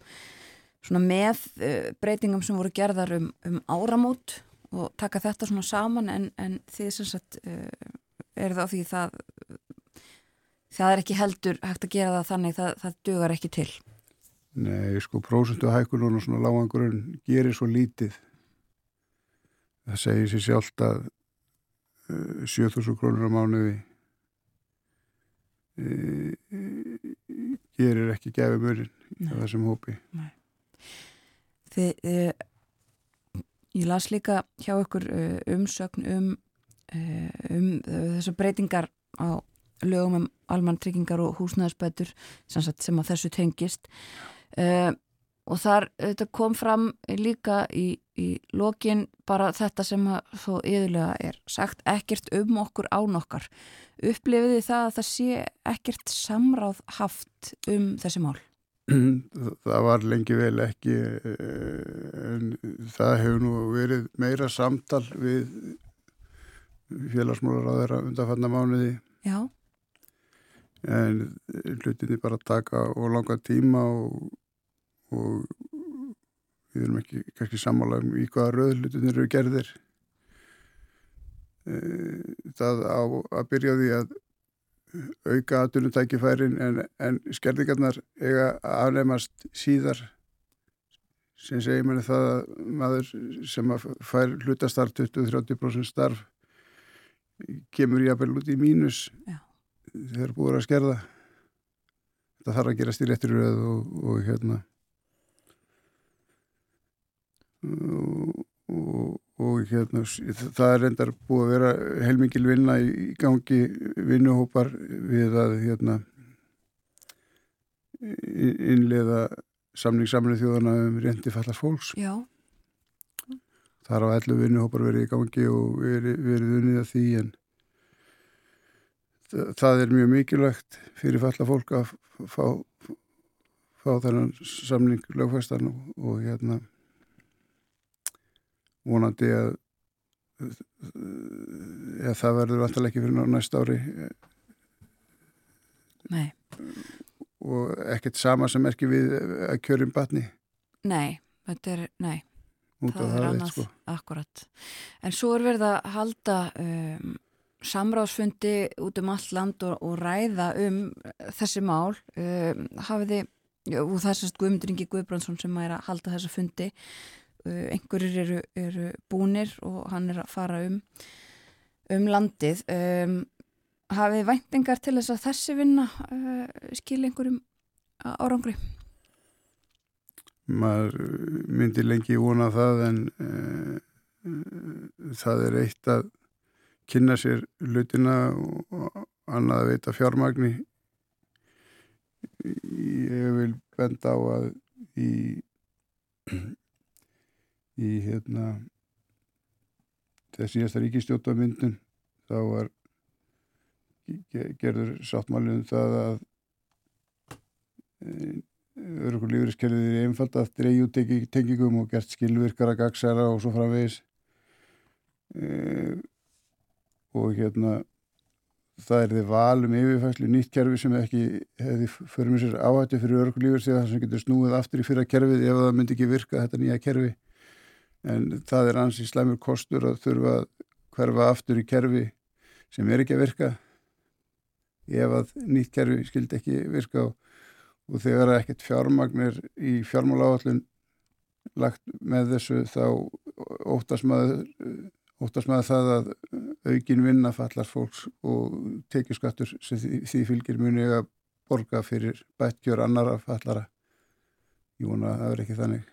svona með uh, breytingum sem voru gerðar um, um áramót og taka þetta svona saman en, en þið sem sagt uh, er það á því það það er ekki heldur hægt að gera það þannig það, það dugar ekki til. Nei, sko, prósundu hækulun og svona lágangurinn gerir svo lítið. Það segir sér sjálft að uh, 7000 krónur á mánuði gerir ekki gefið mörgin á þessum hópi. Nei Þið, e, ég las líka hjá ykkur e, umsögn um, e, um þessu breytingar á lögum um almann tryggingar og húsnæðisbætur sem, sem að þessu tengist. Uh, og þar kom fram líka í, í lokin bara þetta sem að þó yðurlega er sagt ekkert um okkur án okkar. Upplifiði það að það sé ekkert samráð haft um þessi mál Það var lengi vel ekki en það hefur nú verið meira samtal við félagsmólar á þeirra undanfanna mánuði. Já. En hlutinni bara taka og langa tíma og, og við erum ekki kannski sammála um í hvaða röð hlutinni eru gerðir. E, það á að byrja því að auka aðdunutækifærin en, en skerðingarnar eiga að afnefnast síðar. Sem segir manni það að maður sem að fær hlutastarf 20-30% starf kemur jáfnvel út í mínus Já. þeir búið að skerða. Þetta þarf að gerast í réttir röð og, og hérna. Og, og, og hérna það er endar búið að vera heilmikil vinna í gangi vinnuhópar við að hérna innlega samningssamlið þjóðana um reyndi fallast fólks. Já. Það har á ellu vinnuhópar verið í gangi og verið, verið unnið að því en það er mjög mikilvægt fyrir falla fólk að fá, fá þennan samning lögfæstan og, og hérna vonandi að ja, það verður alltaf ekki fyrir næst ári. Nei. Og ekkert sama sem er ekki við að kjörum batni? Nei, þetta er, nei. Út það, er annað, sko. akkurat en svo er verið að halda um, samráðsfundi út um allt land og, og ræða um þessi mál. Um, hafiði, og það er sérst Guðmundur Ingi Guðbrandsson sem er að halda þessa fundi einhverjir eru, eru búnir og hann er að fara um um landið. Um, hafið væntingar til þess að þessi vinna uh, skil einhverjum árangri? Maður myndi lengi vona það en uh, það er eitt að kynna sér lutina og annað að veita fjármagni. Ég vil benda á að í í hérna þessi síðasta ríkistjóttamyndun þá var gerður sáttmálið um það að örgur lífeyriskerfið er einfald að dreyju tengingum og gert skilvirkara gagsara og svo framvegis. E, og hérna það er þið valum yfirfæslu nýtt kerfi sem ekki hefði fyrir mér sér áhættu fyrir örgur lífeyriskerfið þar sem getur snúið aftur í fyrra kerfið ef það myndi ekki virka þetta nýja kerfi en það er ansi slæmur kostur að þurfa að hverfa aftur í kerfi sem er ekki að virka ef að nýtt kerfi skildi ekki virka og og þegar ekkert fjármagnir í fjármáláallun lagt með þessu þá óttast maður, óttast maður það að aukin vinna fallar fólks og tekið skattur sem því, því fylgir muni að borga fyrir bættgjör annara fallara. Að það er ekki þannig.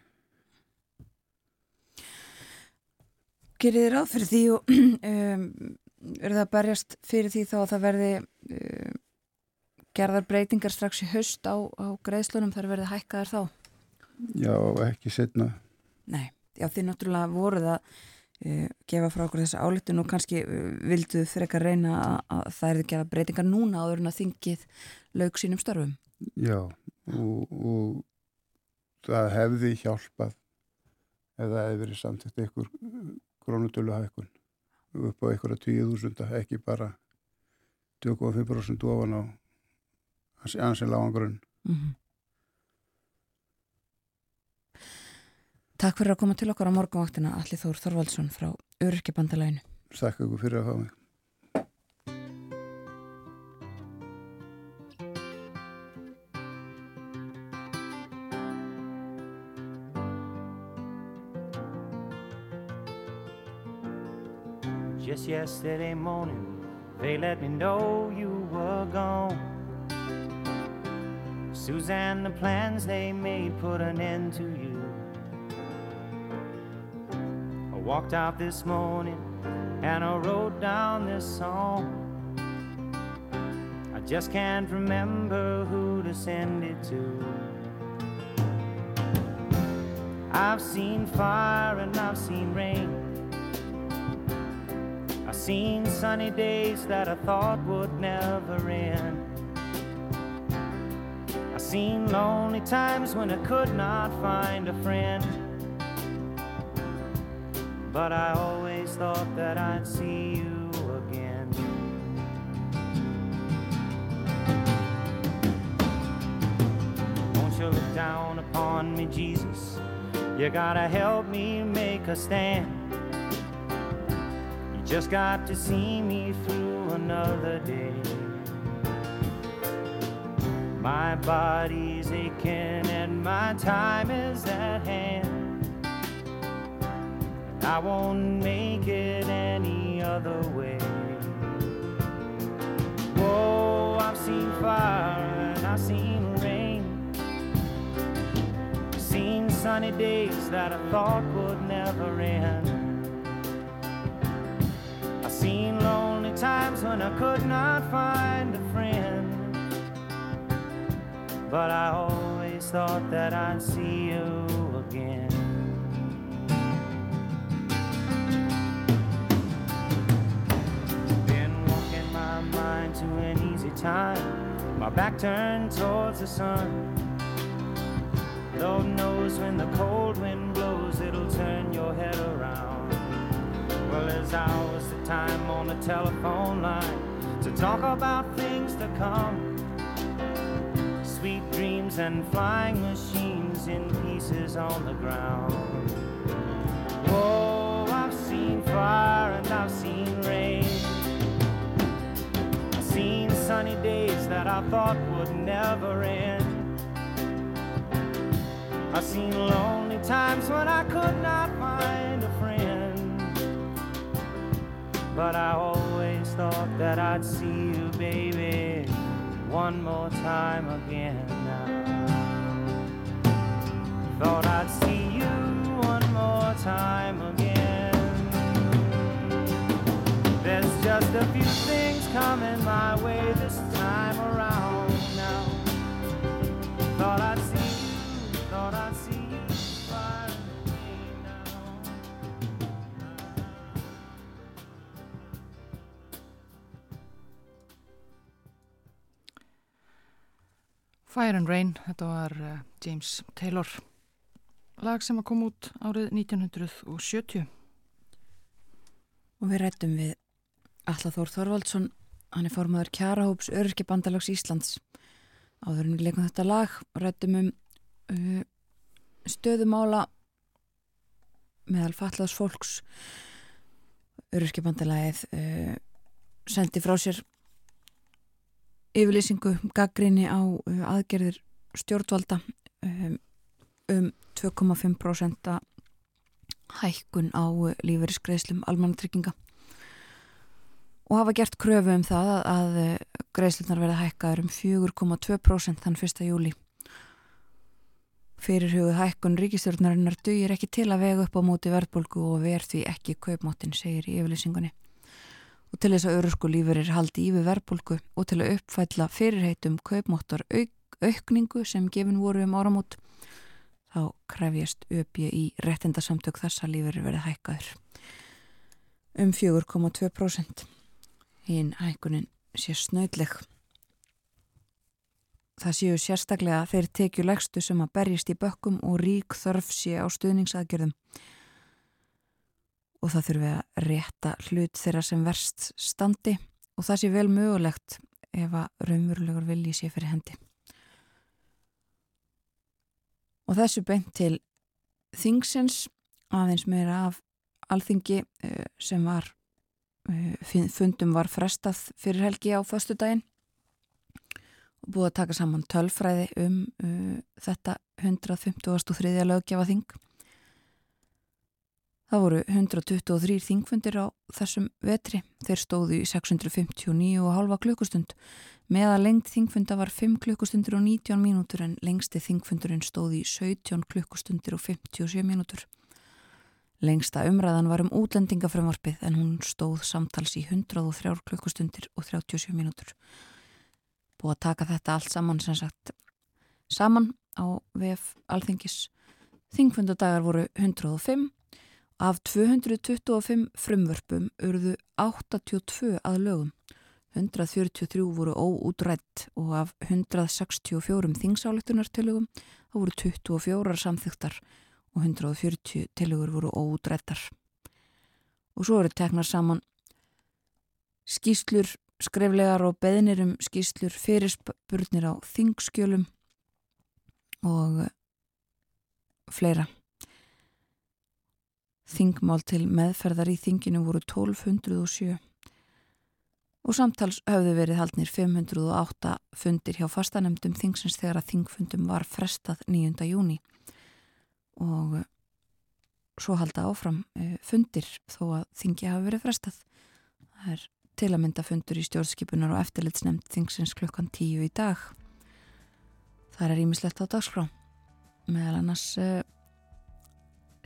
Gerir þið ráð fyrir því og um, er það berjast fyrir því þá að það verði um, gerðar breytingar strax í höst á, á greiðslunum þar verði hækkaðar þá? Já, ekki setna. Nei, já þið náttúrulega voruð að uh, gefa frá okkur þessa álitun og kannski uh, vilduð frekar reyna að, að það erði gerða breytingar núna áður en að þingið laug sínum störfum. Já, og, og það hefði hjálpað ef það hefði verið samtitt einhver krónutölu hækkun upp á einhverja 20.000, ekki bara 2,5% ofan á ansið lágangrunn. Mm -hmm. Takk fyrir að koma til okkar á morgunvaktina Alli Þór Þorvaldsson frá Öryrkjabandalæinu. Takk fyrir að fá mig. yesterday morning, they let me know you were gone. Suzanne, the plans they made put an end to you. I walked out this morning and I wrote down this song. I just can't remember who to send it to. I've seen fire and I've seen rain. Seen sunny days that I thought would never end. I've seen lonely times when I could not find a friend. But I always thought that I'd see you again. Won't you look down upon me, Jesus? You gotta help me make a stand. Just got to see me through another day. My body's aching and my time is at hand. I won't make it any other way. Whoa, I've seen fire and I've seen rain. Seen sunny days that I thought would never end. Seen lonely times when I could not find a friend. But I always thought that I'd see you again. Been walking my mind to an easy time, my back turned towards the sun. Lord knows when the cold wind blows, it'll turn your head around. Well, there's hours of time on the telephone line to talk about things to come. Sweet dreams and flying machines in pieces on the ground. Whoa, I've seen fire and I've seen rain. I've seen sunny days that I thought would never end. I've seen lonely times when I could not find But I always thought that I'd see you, baby, one more time again now. Thought I'd see you one more time again. There's just a few things coming Fire and Rain, þetta var uh, James Taylor lag sem að koma út árið 1970 Og við rættum við Alla Þór Þorvaldsson, hann er formaður Kjarahóps Öryrkjabandalags Íslands. Áður en við leikum þetta lag og rættum um uh, stöðumála meðal fatlaðs fólks. Öryrkjabandalagið uh, sendi frá sér yfirlýsingu gaggrinni á uh, aðgerðir stjórnvalda um, um 2,5% hækkun á uh, lífeyriskreislum almannatrygginga og hafa gert kröfu um það að, uh, greiðslunar verða hækkaður um 4,2% þann 1. júli. Fyrirhugð hækkun ríkistjórnarinnar dugir ekki til að vega upp á móti verðbólgu og verð því ekki kaupmáttin, segir í yfirlýsingunni. Og til þess að örusku lífurir haldi í við verðbólgu og til að uppfælla fyrirheitum kaupmáttar auk, aukningu sem gefin voru um áramót, þá krefjast öpja í réttindasamtök þessa lífurir verði hækkaður um 4,2%. Hinn hækkunin sé snöðleg. Það séu sérstaklega þeir tekju legstu sem að berjast í bökkum og rík þörf sé á stuðningsaðgjörðum. Og það þurfi að rétta hlut þeirra sem verst standi og það sé vel mögulegt ef að raunverulegur vilji sé fyrir hendi. Og þessu beint til þingsins aðeins meira af alþingi eh, sem var eh, fundum var frestað fyrir helgi á föstudaginn og búið að taka saman tölfræði um uh, þetta 153. löggefa þing. Það voru 123 þingfundir á þessum vetri. Þeir stóðu í 659,5 klukkustund. Meða lengt þingfunda var 5 klukkustundir og 19 mínútur en lengsti þingfundurinn stóði í 17 klukkustundir og 57 mínútur. Lengsta umræðan var um útlendingafrömmarpið en hún stóð samtals í 103 klukkustundir og 37 mínútur. Búið að taka þetta allt saman sem sagt saman á VF Alþingis. Þingfundadagar voru 105. Af 225 frumvörpum urðu 82 að lögum. 143 voru óútrætt og af 164 þingsáleiktunartilugum þá voru 24 samþygtar og 140 tilugur voru óútrættar. Og svo eru teknar saman skýslur, skreflegar og beðnir um skýslur fyrirspurnir á þingskjölum og fleira. Þingmál til meðferðar í þinginu voru 1207 og samtals höfðu verið haldnir 508 fundir hjá fastanemdum þingsins þegar að þingfundum var frestað 9. júni og svo halda áfram fundir þó að þingi hafi verið frestað. Það er til að mynda fundur í stjórnskipunar og eftirlitsnemnd þingsins klukkan 10 í dag. Það er ímislegt á dagskrá meðal annars uh,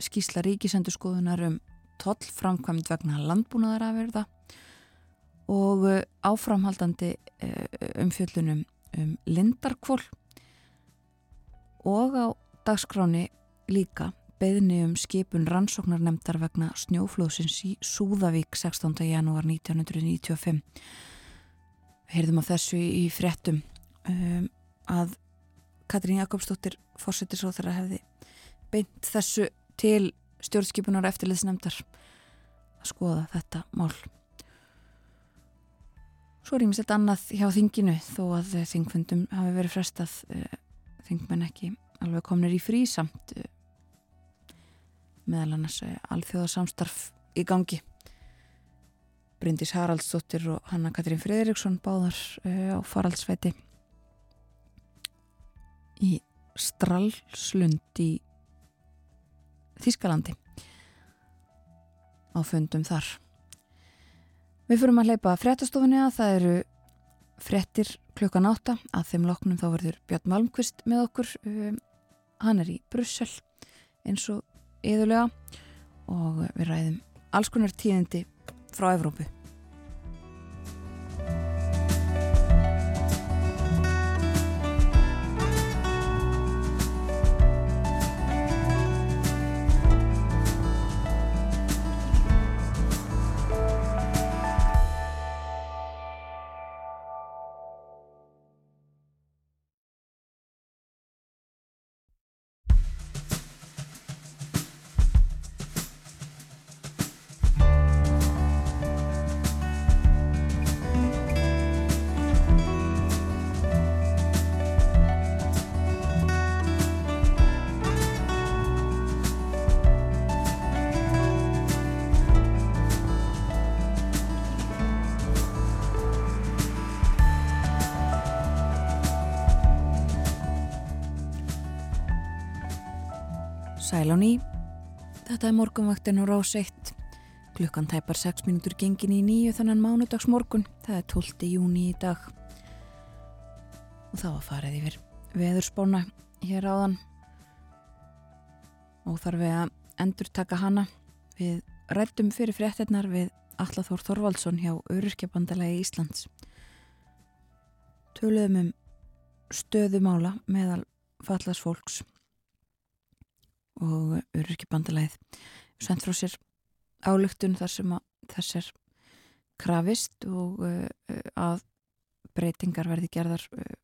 skísla ríkisendurskoðunar um tollframkvæmd vegna landbúnaðar að verða og uh, áframhaldandi uh, umfjöllunum um lindarkvól og á dagskráni líka beðni um skipun rannsóknarnemdar vegna snjóflóðsins í Súðavík 16. janúar 1995 heyrðum á þessu í fréttum um, að Katrín Jakobsdóttir fórsetisóþara hefði beint þessu til stjórnskipunar eftirliðsnemdar að skoða þetta mál. Svo er ég misett annað hjá þinginu þó að þingfundum hafi verið frestað þingmenn ekki alveg komnir í frí samt meðal annars alþjóðasamstarf í gangi. Bryndis Haraldsdóttir og Hanna Katrín Fredriksson báðar á faraldsveiti í Stralslund í Þískalandi á fundum þar. Við fyrum að hleypa fréttastofunni að það eru fréttir klukkan átta að þeim loknum þá verður Björn Malmqvist með okkur. Um, hann er í Brussel eins og yðurlega og við ræðum alls konar tíðindi frá Evrópu. Sæl á ný, þetta er morgunvaktin og rás 1. Klukkan tæpar 6 minútur gengin í nýju þannan mánudags morgun, það er 12. júni í dag. Og það var farið yfir veðurspána hér áðan. Og þarf við að endur taka hana við rættum fyrir fréttinnar við Allathór Þorvaldsson hjá Öryrkjabandalagi Íslands. Töluðum um stöðumála meðal fallast fólks og öryrkjabandalæð sendt frá sér álugtun þar sem að þess er krafist og uh, að breytingar verði gerðar uh,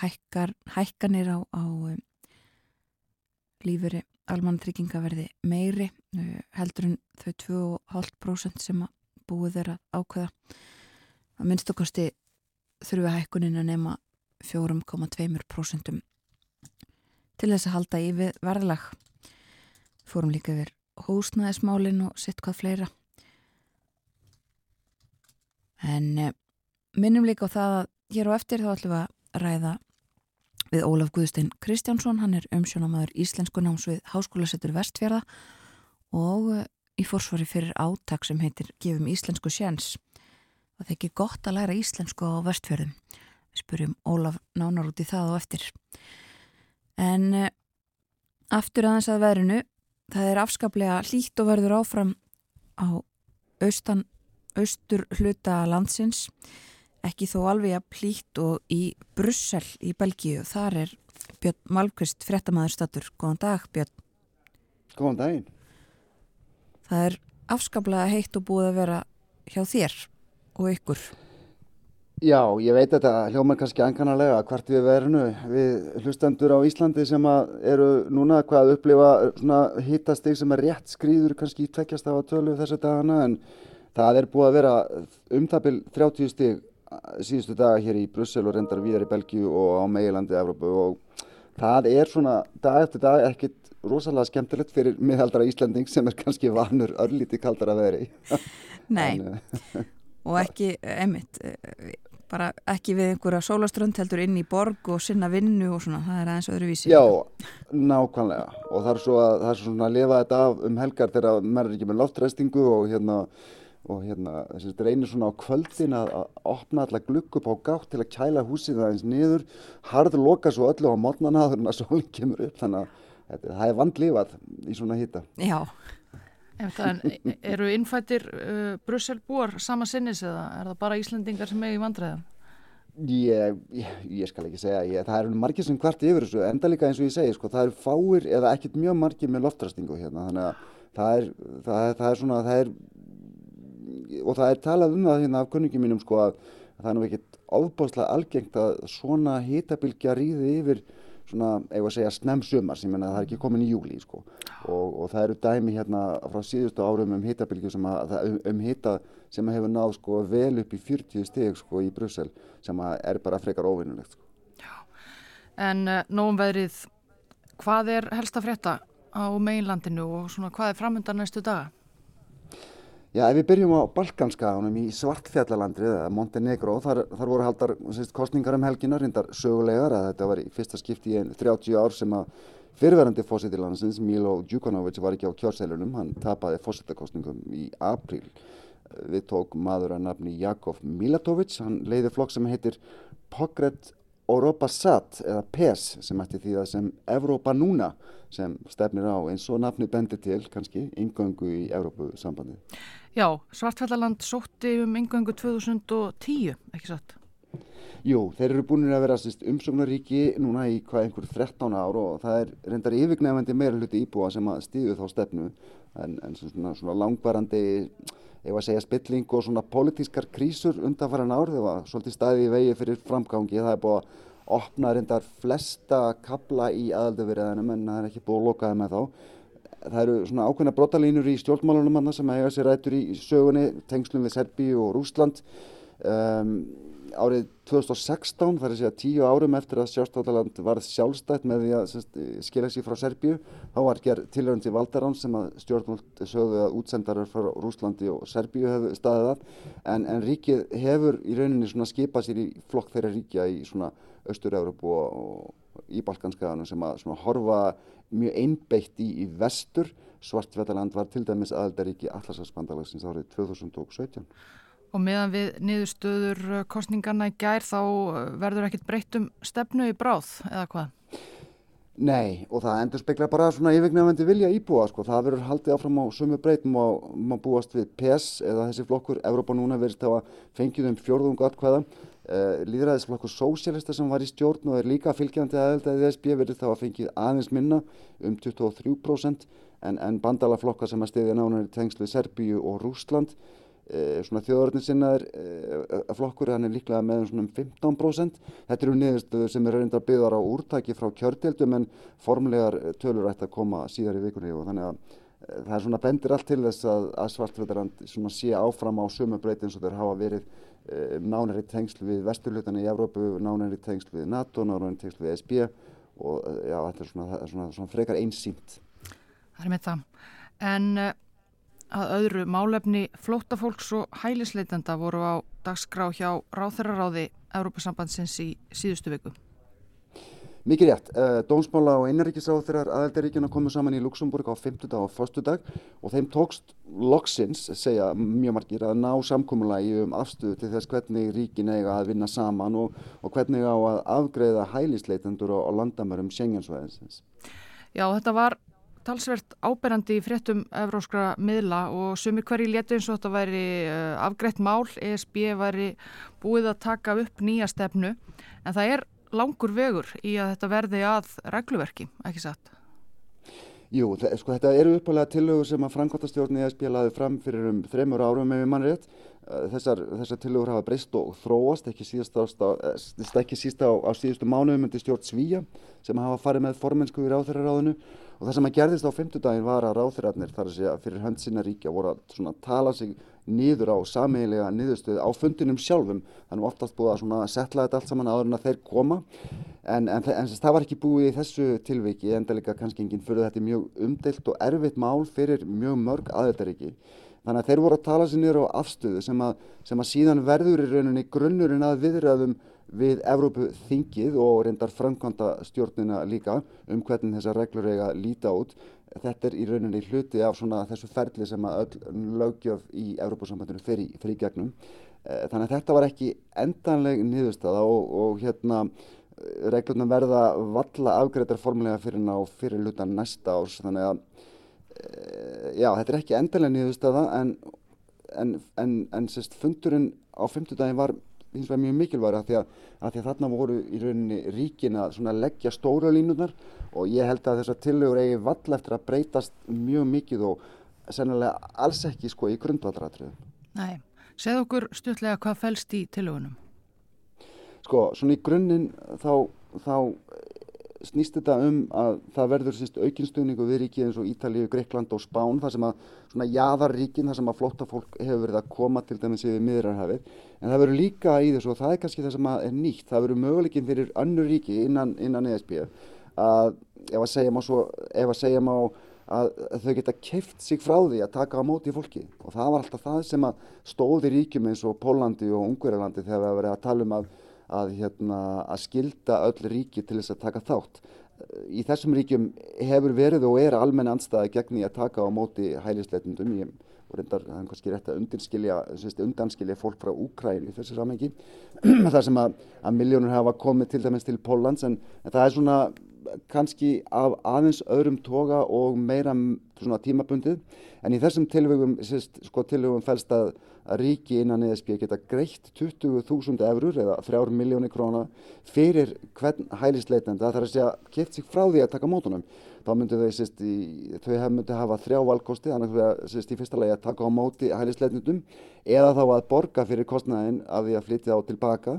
hækkar, hækkanir á, á uh, líferi almannatrygginga verði meiri heldur en þau 2,5% sem að búið er að ákveða. Að minnst okkarsti þurfi hækkunin að nema 4,2% til þess að halda í við verðlag. Fórum líka yfir hósnaðismálin og sitt hvað fleira. En eh, minnum líka á það að hér á eftir þá ætlum við að ræða við Ólaf Guðstein Kristjánsson. Hann er umsjónamaður íslensku námsvið Háskólasettur Vestfjörða og eh, í fórsvari fyrir áttak sem heitir Gefum Íslensku sjans. Það er ekki gott að læra íslensku á Vestfjörðum. Við spurjum Ólaf nánar út í það og eftir. En uh, aftur aðeins að verinu, það er afskaplega hlýtt og verður áfram á austan, austur hluta landsins. Ekki þó alveg að plýtt og í Brussel í Belgíu, þar er Björn Malmqvist, frettamæður statur Góðan dag Björn. Góðan daginn. Það er afskaplega heitt og búið að vera hjá þér og ykkur Já, ég veit þetta hljómar kannski ankanarlega hvart við verðinu við hlustendur á Íslandi sem eru núna hvað að upplifa hittastig sem er rétt skrýður kannski í tveggjast af að tölu þessu dagana en það er búið að vera um byrj 30 stig síðustu daga hér í Brussel og reyndar viðar í Belgíu og á meilandi Evrópu. Og það er svona dag eftir dag ekkit rosalega skemmtilegt fyrir miðaldra Íslanding sem er kannski vanur örlíti kaldara veri. Nei, og ekki, emitt bara ekki við einhverja sólaströnd heldur inn í borg og sinna vinnu og svona, það er aðeins öðruvísi. Já, nákvæmlega og það er svo að, það er svona að lifa þetta af um helgar þegar maður er ekki með loftræstingu og hérna, og hérna þess að reynir svona á kvöldin að, að opna alla glukk upp á gátt til að kæla húsið aðeins niður, harður loka svo öllu á mótnana þannig að sólinn kemur upp þannig að það er vandlifað í svona hýta. Já. En eru innfættir uh, Brusselbúar sama sinnis eða er það bara Íslandingar sem er í vandræðan? Ég, ég, ég skal ekki segja, ég, það eru margir sem hvert yfir þessu, enda líka eins og ég segi, sko, það eru fáir eða ekkert mjög margir með loftrastingu hérna, þannig að það er, það, það er svona, það er, og það er talað um það hérna af kunningum mínum, sko, að það er nú ekkert ofbáslega algengt að svona hitabilgja rýði yfir svona, ef að segja, snem sumar sem menna að það er ekki komin í júli sko. og, og það eru dæmi hérna frá síðustu árum um hitabilgju sem að um, um hita sem að hefur náð sko vel upp í 40 steg sko í Brussel sem að er bara frekar óvinnulegt sko. En uh, nógum veðrið, hvað er helst að frétta á meginlandinu og svona hvað er framöndan næstu daga? Já, ef við byrjum á Balkanskaðunum í Svartfjallalandri, eða Montenegro, þar, þar voru haldar sérst, kostningar um helginar, reyndar sögulegar, að þetta var í fyrsta skipti í 30 ár sem að fyrirverandi fósittilandsins, Milo Djukanovic, var ekki á kjörseilunum, hann tapaði fósittakostningum í april. Við tók maður að nafni Jakov Milatovic, hann leiði flokk sem heitir Pokret Europa Sat, eða PES, sem ætti því að sem Evrópa núna, sem stefnir á eins og nafni bendir til, kannski, yngöngu í Evrópu sambandið. Já, Svartfjallaland sótti um yngöngu 2010, ekki satt? Jú, þeir eru búin að vera umsóknaríki núna í hvað einhver 13 ár og það er reyndar yfirgnefandi meira hluti íbúa sem að stíðu þá stefnu. En, en svona, svona langvarandi ef að segja spilling og svona politískar krísur undanfæran ár þegar var svolítið staði í vegi fyrir framgangi. Það er búið að opna reyndar flesta kabla í aðaldaveriðanum en það er ekki búið að lokaði með þá það eru svona ákveðna brotalínur í stjórnmálunum sem eiga sér rættur í sögunni tengslum við Serbíu og Rúsland um, árið 2016 þar er að segja tíu árum eftir að sjálfstáttaland varð sjálfstætt með því að skilja sér frá Serbíu þá var gerð tilhörun til Valdarán sem að stjórnmál sögðu að útsendarar frá Rúslandi og Serbíu hefðu staðið að. En, en ríkið hefur í rauninni svona skipað sér í flokk þeirra ríkja í svona Östur-Európu og, og í Balkanskaðanum sem að svona horfa mjög einbeitt í, í vestur Svartfjallaland var til dæmis aðaldaríki Allarsafsbandalagsins árið 2017 Og meðan við niðurstöður uh, kostningarna í gær þá uh, verður ekkit breytt um stefnu í bráð eða hvað? Nei og það endur spekla bara svona yfirgnefandi vilja íbúa sko. Það verður haldið áfram á sumu breytum og maður búast við PES eða þessi flokkur. Evrópa núna verðist á að fengið um fjórðungu atkvæða. Uh, Líðræðisflokkur sósélista sem var í stjórn og er líka fylgjandi aðeldaðið SB verðist á að fengið aðeins minna um 23% en, en bandalaflokkar sem að stiðja nánar í tengslu Serbíu og Rúsland Eh, svona þjóðaröfnisinnaður eh, flokkur, hann er líklega með um 15%. Þetta eru niðurstöður sem er reyndar byggðar á úrtaki frá kjörtildum en formlegar tölur ætti að koma síðar í vikunni og þannig að eh, það er svona bendir allt til þess að, að svartvetarand sé áfram á sumu breyti eins og þeir hafa verið e, nánari tengsl við vesturlutana í Evrópu, nánari tengsl við NATO, nánari tengsl við SB og já, þetta er svona, svona, svona frekar einsýnt. Það er með það. En að öðru málefni flóttafólks og hælisleitenda voru á dagskrá hjá Ráþeraráði Európa-sambandsins í síðustu viku. Mikið rétt. Uh, Dómsmála og innarrikiðsáþurar aðeldaríkjuna komu saman í Luxemburg á 50 dag og förstu dag og þeim tókst loksins, segja mjög margir, að ná samkómulagi um afstöðu til þess hvernig ríkin eiga að vinna saman og, og hvernig á að afgreða hælisleitendur á, á landamörum Schengensvæðinsins. Já, þetta var talsvert áberandi í fréttum evróskra miðla og sumir hverji letu eins og þetta væri uh, afgreitt mál, ESB væri búið að taka upp nýja stefnu en það er langur vegur í að þetta verði að regluverki, ekki satt? Jú, sko þetta eru uppalega tillögur sem að framkvæmtastjórn ESB laði fram fyrir um þreymur árum ef við mann rétt þessar, þessar tillögur hafa breyst og þróast ekki síðast á, ekki síðast á, á síðustu mánuðum undir stjórn Svíja sem hafa farið með formensku í ráþæraráðinu og það sem að gerðist á fymtudagin var að ráþæraðnir þar að segja fyrir hönd sinna ríkja voru að tala sig nýður á sameigilega nýðustuð á fundinum sjálfum. Þannig oftast búið að setla þetta allt saman áður en að þeir koma. En, en, en það var ekki búið í þessu tilviki enda líka kannski enginn fyrir þetta mjög umdelt og erfitt mál fyrir mjög mörg aðeitaríki Þannig að þeir voru að tala sér niður á afstöðu sem að, sem að síðan verður í rauninni grunnurinn að viðræðum við Evrópu þingið og reyndar framkvæmda stjórnina líka um hvernig þessar reglur eiga líta út. Þetta er í rauninni hluti af svona þessu ferli sem að öll lögjöf í Evrópusambandinu fyrir, gegnum. Eh, þannig að þetta var ekki endanleg niðurstaða og, og hérna reglurna verða valla afgreitar formulega fyrir ná fyrir hluta næsta árs þannig að já, þetta er ekki endalega nýðustöða en, en, en, en sérst, fundurinn á fymtudagin var hins vegar mjög mikilvæg að því því að þarna voru í rauninni ríkin að leggja stóra línunar og ég held að þessar tillögur eigi vall eftir að breytast mjög mikið og sennilega alls ekki sko í grundvallratriðum. Nei, segð okkur stutlega hvað fælst í tillögunum? Sko, svona í grunninn þá, þá snýst þetta um að það verður aukinstöðningu við ríki eins og Ítalíu, Greikland og Spán þar sem að svona jaðarríkin þar sem að flotta fólk hefur verið að koma til dæmis yfir miðrarhafið en það verður líka í þessu og það er kannski það sem er nýtt það verður möguleikin fyrir önnur ríki innan, innan ESB að ef að segja má, svo, ef að segja má að þau geta keift sig frá því að taka á móti fólki. Og það var alltaf það sem að stóði ríkjum eins og Pólandi og Ungverjalandi þegar við að hérna, að skilda öll ríki til þess að taka þátt. Í þessum ríkjum hefur verið og er almenna anstæði gegn því að taka á móti hælisleitundum. Ég og reyndar það er kannski rétt að undanskilja, fólk frá Úkræn í þessu samengi. það sem að, að miljónur hafa komið til dæmis til Pólans en, en það er svona kannski af aðeins öðrum toga og meira svona tímabundið en í þessum tilvögum, sko fælst að að ríki innan ESB geta greitt 20.000 eurur eða 3 miljónir króna fyrir hvern hælisleitandi það þarf að segja keft sig frá því að taka mótunum þá myndu þau sérst í þau myndu hafa þrjá valkosti þannig að sérst í fyrsta lagi að taka á móti hælisleitnundum eða þá að borga fyrir kostnæðin af því að flytja á tilbaka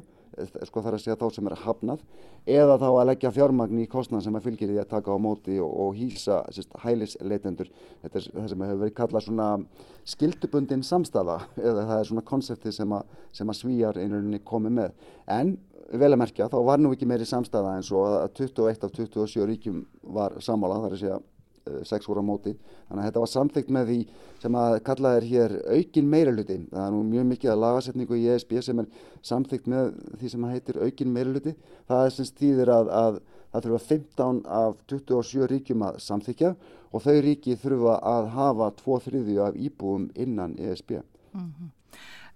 sko þarf að segja þá sem er hafnað eða þá að leggja fjármagn í kostnæðan sem að fylgir því að taka á móti og, og hýsa sérst, hælisleitendur. Þetta er það sem hefur verið kallað svona skildubundin samstafa eða það er svona konsepti sem að, sem að svíjar einhverjum komið með. En vel að merkja þá var nú ekki meiri samstafa eins og að 21 af 27 ríkjum var samála þar að segja Eh, sex voru á móti. Þannig að þetta var samþygt með því sem að kallað er hér aukin meiraluti. Það er nú mjög mikið að lagasetningu í ESB sem er samþygt með því sem heitir aukin meiraluti. Það er sem stýðir að, að það þurfa 15 af 27 ríkjum að samþykja og þau ríki þurfa að hafa 2-3 af íbúum innan ESB. Mm -hmm.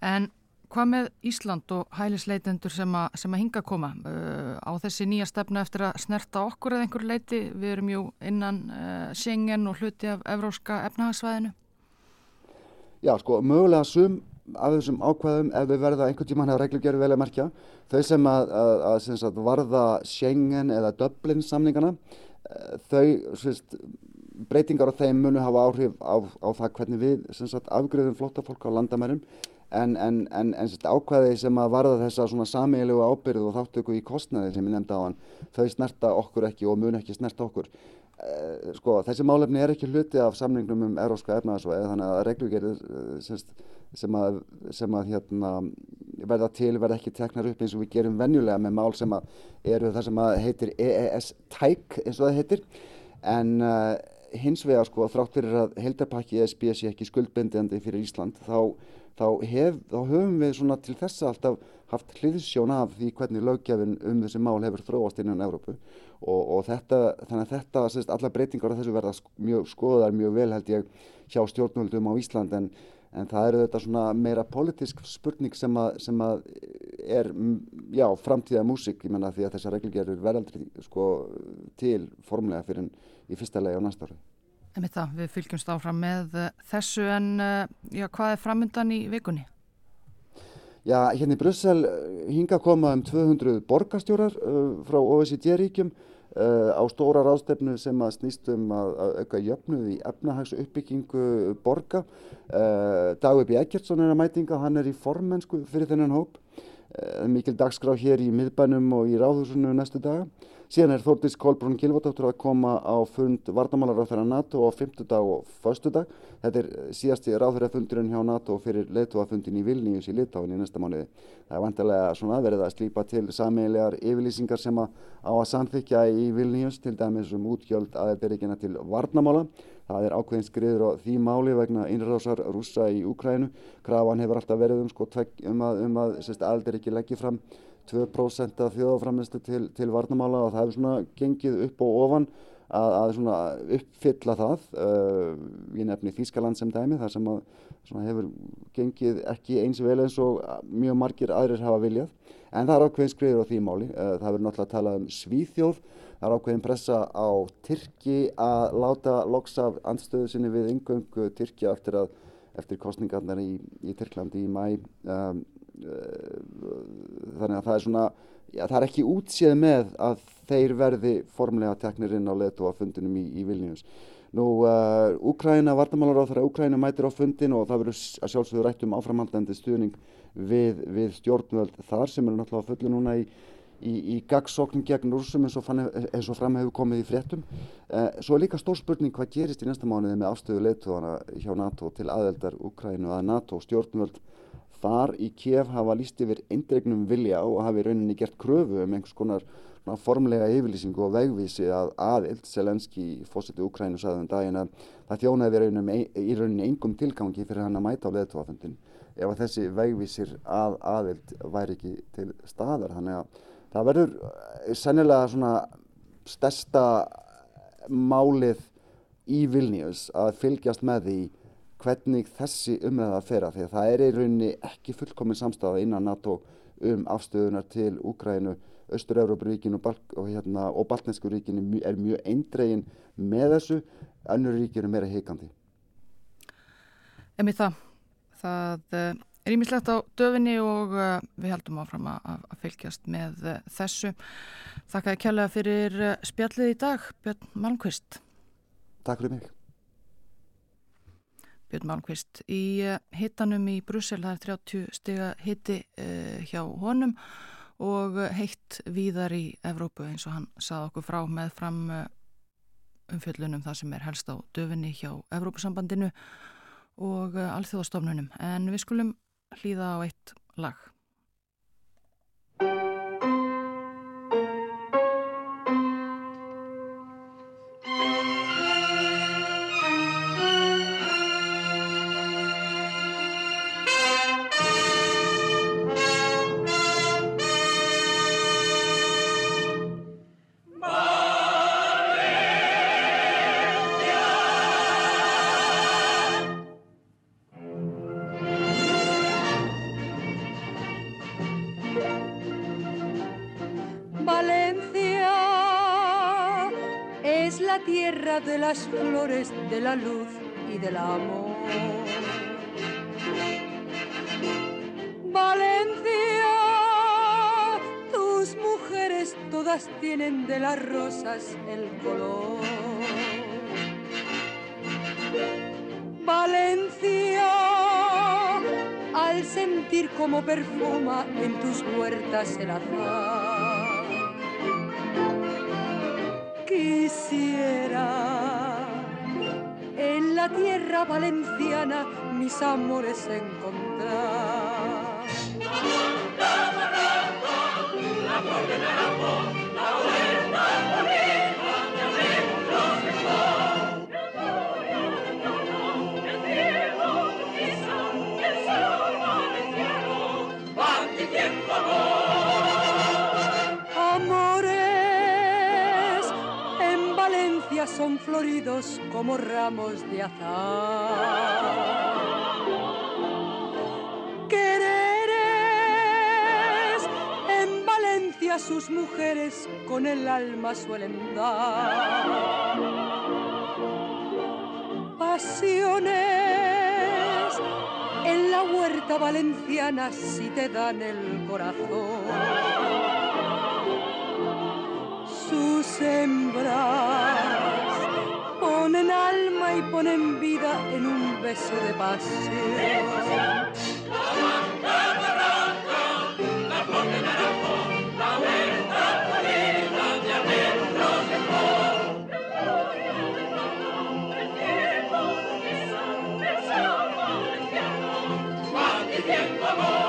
En Hvað með Ísland og hælisleitendur sem, a, sem að hinga að koma uh, á þessi nýja stefnu eftir að snerta okkur eða einhver leiti? Við erum jú innan uh, Schengen og hluti af evróska efnahagsvæðinu. Já, sko, mögulega sum af þessum ákvæðum ef við verða einhvern tíman að reglugjörðu vel að merkja. Þau sem að, að, að varða Schengen eða Dublin samningana, uh, þau svist, breytingar á þeim munu hafa áhrif á, á það hvernig við afgriðum flotta fólk á landamærum en, en, en, en ákvæði sem að varða þessa svona samílegu ábyrðu og þáttöku í kostnaði sem ég nefndi á hann, þau snerta okkur ekki og mun ekki snerta okkur. Eh, sko, þessi málefni er ekki hluti af samningnum um eróska efnaðarsvæði þannig að reglugerið eh, sem að, sem að hérna, verða til verða ekki teknar upp eins og við gerum venjulega með mál sem eru það sem heitir EES-tæk eins og það heitir en uh, hins vegar sko þrátt fyrir að heildarpakki ESB sé ekki skuldbendandi fyrir Ísland þá þá, hef, þá höfum við svona til þessa alltaf haft hliðsjón af því hvernig lögjafinn um þessi mál hefur þróast innan Európu og, og þetta, þannig að þetta, sérst, alla breytingar af þessu verða mjög skoðar mjög vel held ég hjá stjórnvöldum á Ísland. En, en það eru þetta svona meira politísk spurning sem að, sem að er, já, framtíða músik, ég menna því að þessar reglgerður verðaldri sko til formlega fyrir í fyrsta legi á næsta ári. Það, við fylgjumst áfram með uh, þessu en uh, já, hvað er framöndan í vikunni? Já, hérna í Brussel hinga koma um 200 borgarstjórar uh, frá OECD-ríkjum uh, á stóra ráðstefnu sem að snýst um að, að auka jöfnuð í efnahags uppbyggingu borga. Uh, Dagur B. Eggertsson er að mætinga, hann er í formensku fyrir þennan hóp. Mikil dagskrá hér í miðbænum og í ráðhúsinu næstu daga. Síðan er Þórtís Kolbrún Gilvardóttur að koma á fund þeirra NATO á fymtudag og föstudag. Þetta er síðasti ráðhverjafundurinn hjá NATO fyrir leituafundin í Vilnius í Litáin í næsta mánuði. Það er vantilega svona aðverðið að slípa til sameigilegar yfirlýsingar sem að á að samþykja í Vilnius til dæmis um útgjöld aðeirberikina til vardamála. Það er ákveðin skriður á því máli vegna innrásar rúsa í Úkrænu. Krafan hefur alltaf verið um, sko, um að, um að aðeirberiki leggja fram 2% af þjóðaframistu til, til varnamála og það hefur svona gengið upp og ofan að, að svona uppfylla það. Uh, ég nefni Þískaland sem dæmi þar sem að hefur gengið ekki eins vel eins og mjög margir aðrir hafa viljað. En það er ákveðin skriður á því máli. Uh, það verður náttúrulega að tala um svíþjóð. Það er ákveðin pressa á Tyrki að láta loksa af andstöðu sinni við yngöngu Tyrki eftir, eftir kostningarnar í, í Tyrklandi í mæ. Um, þannig að það er svona já, það er ekki útséð með að þeir verði formlega teknir inn á letu á fundinum í, í Vilnius nú uh, Úkræna, vartamálar á þeirra Úkræna mætir á fundin og það verður að sjálfsögðu rætt um áframhaldandi stuðning við, við stjórnvöld þar sem eru náttúrulega fullu núna í í, í gagsóknum gegn úrsum eins og, og fram hefur komið í fréttum. Eh, svo er líka stór spurning hvað gerist í næsta mánuði með afstöðu leituðana hjá NATO til aðeldar Úkrænu að NATO stjórnvöld þar í Kiev hafa líst yfir eindregnum vilja og hafi rauninni gert kröfu um einhvers konar formlega yfirlýsingu og vegvísi að aðild Selenski fósiti Ukrænu saðum daginn að það þjónaði við í rauninni engum tilgangi fyrir hann að mæta á leðtofafundin ef að þessi vegvísir að aðild væri ekki til staðar. Þannig að það verður eh, sennilega svona stærsta málið í Vilnius að fylgjast með því hvernig þessi umræða að fera því að það er í rauninni ekki fullkominn samstafa innan NATO um afstöðunar til Úkrænu, Östur-Európa-ríkin og, og, hérna, og Baltnesku ríkin er mjög eindregin með þessu, önnur ríkin eru meira heikandi. Emið það, það eh, er ímislegt á döfinni og eh, við heldum áfram að, að fylgjast með eh, þessu. Þakka ég kjærlega fyrir spjallið í dag, Björn Malmqvist. Takk fyrir mig. Björn Malmqvist í eh, hittanum í Brussel, það er 30 stiga hitti uh, hjá honum og heitt víðar í Evrópu eins og hann sað okkur frá með fram uh, umfjöllunum það sem er helst á döfinni hjá Evrópusambandinu og alþjóðastofnunum en við skulum hlýða á eitt lag. De las flores, de la luz y del amor. Valencia, tus mujeres todas tienen de las rosas el color. Valencia, al sentir como perfuma en tus huertas el azar tierra valenciana mis amores encontrar. Como ramos de azar. Quereres en Valencia sus mujeres con el alma suelen dar. pasiones en la huerta valenciana si te dan el corazón. Sus hembras ponen vida en un beso de pasión. hembras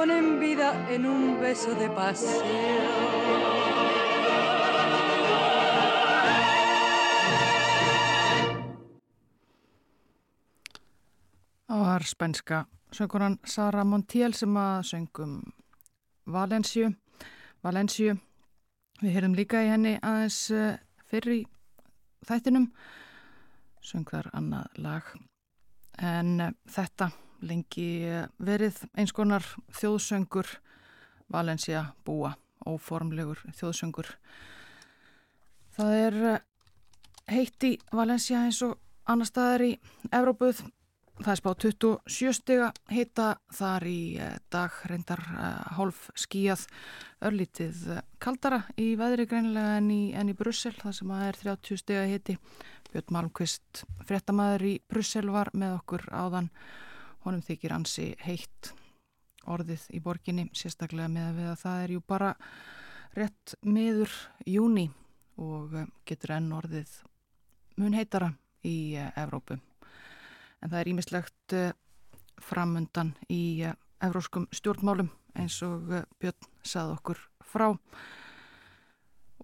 ponen vida en un beso de pasión. Það var spænska söngunan Sara Montiel sem að söngum Valensju. Valensju. Við heyrðum líka í henni aðeins eh, fyrir í þættinum. Söng þar annað lag en uh, þetta lengi verið eins konar þjóðsöngur Valencia búa, óformlegur þjóðsöngur. Það er uh, heitt í Valencia eins og annar staðar í Evrópuð. Það er spá 27 stiga heita þar í dag reyndar hálf skíjað örlítið kaldara í veðri greinilega en í, en í Brussel það sem að er 30 stiga heiti Björn Malmqvist, frettamæður í Brussel var með okkur áðan. Honum þykir ansi heitt orðið í borginni, sérstaklega með að, að það er jú bara rétt miður júni og eh, getur enn orðið mun heitara í uh, Evrópu. En það er ímislegt uh, framundan í evróskum stjórnmálum eins og Björn sað okkur frá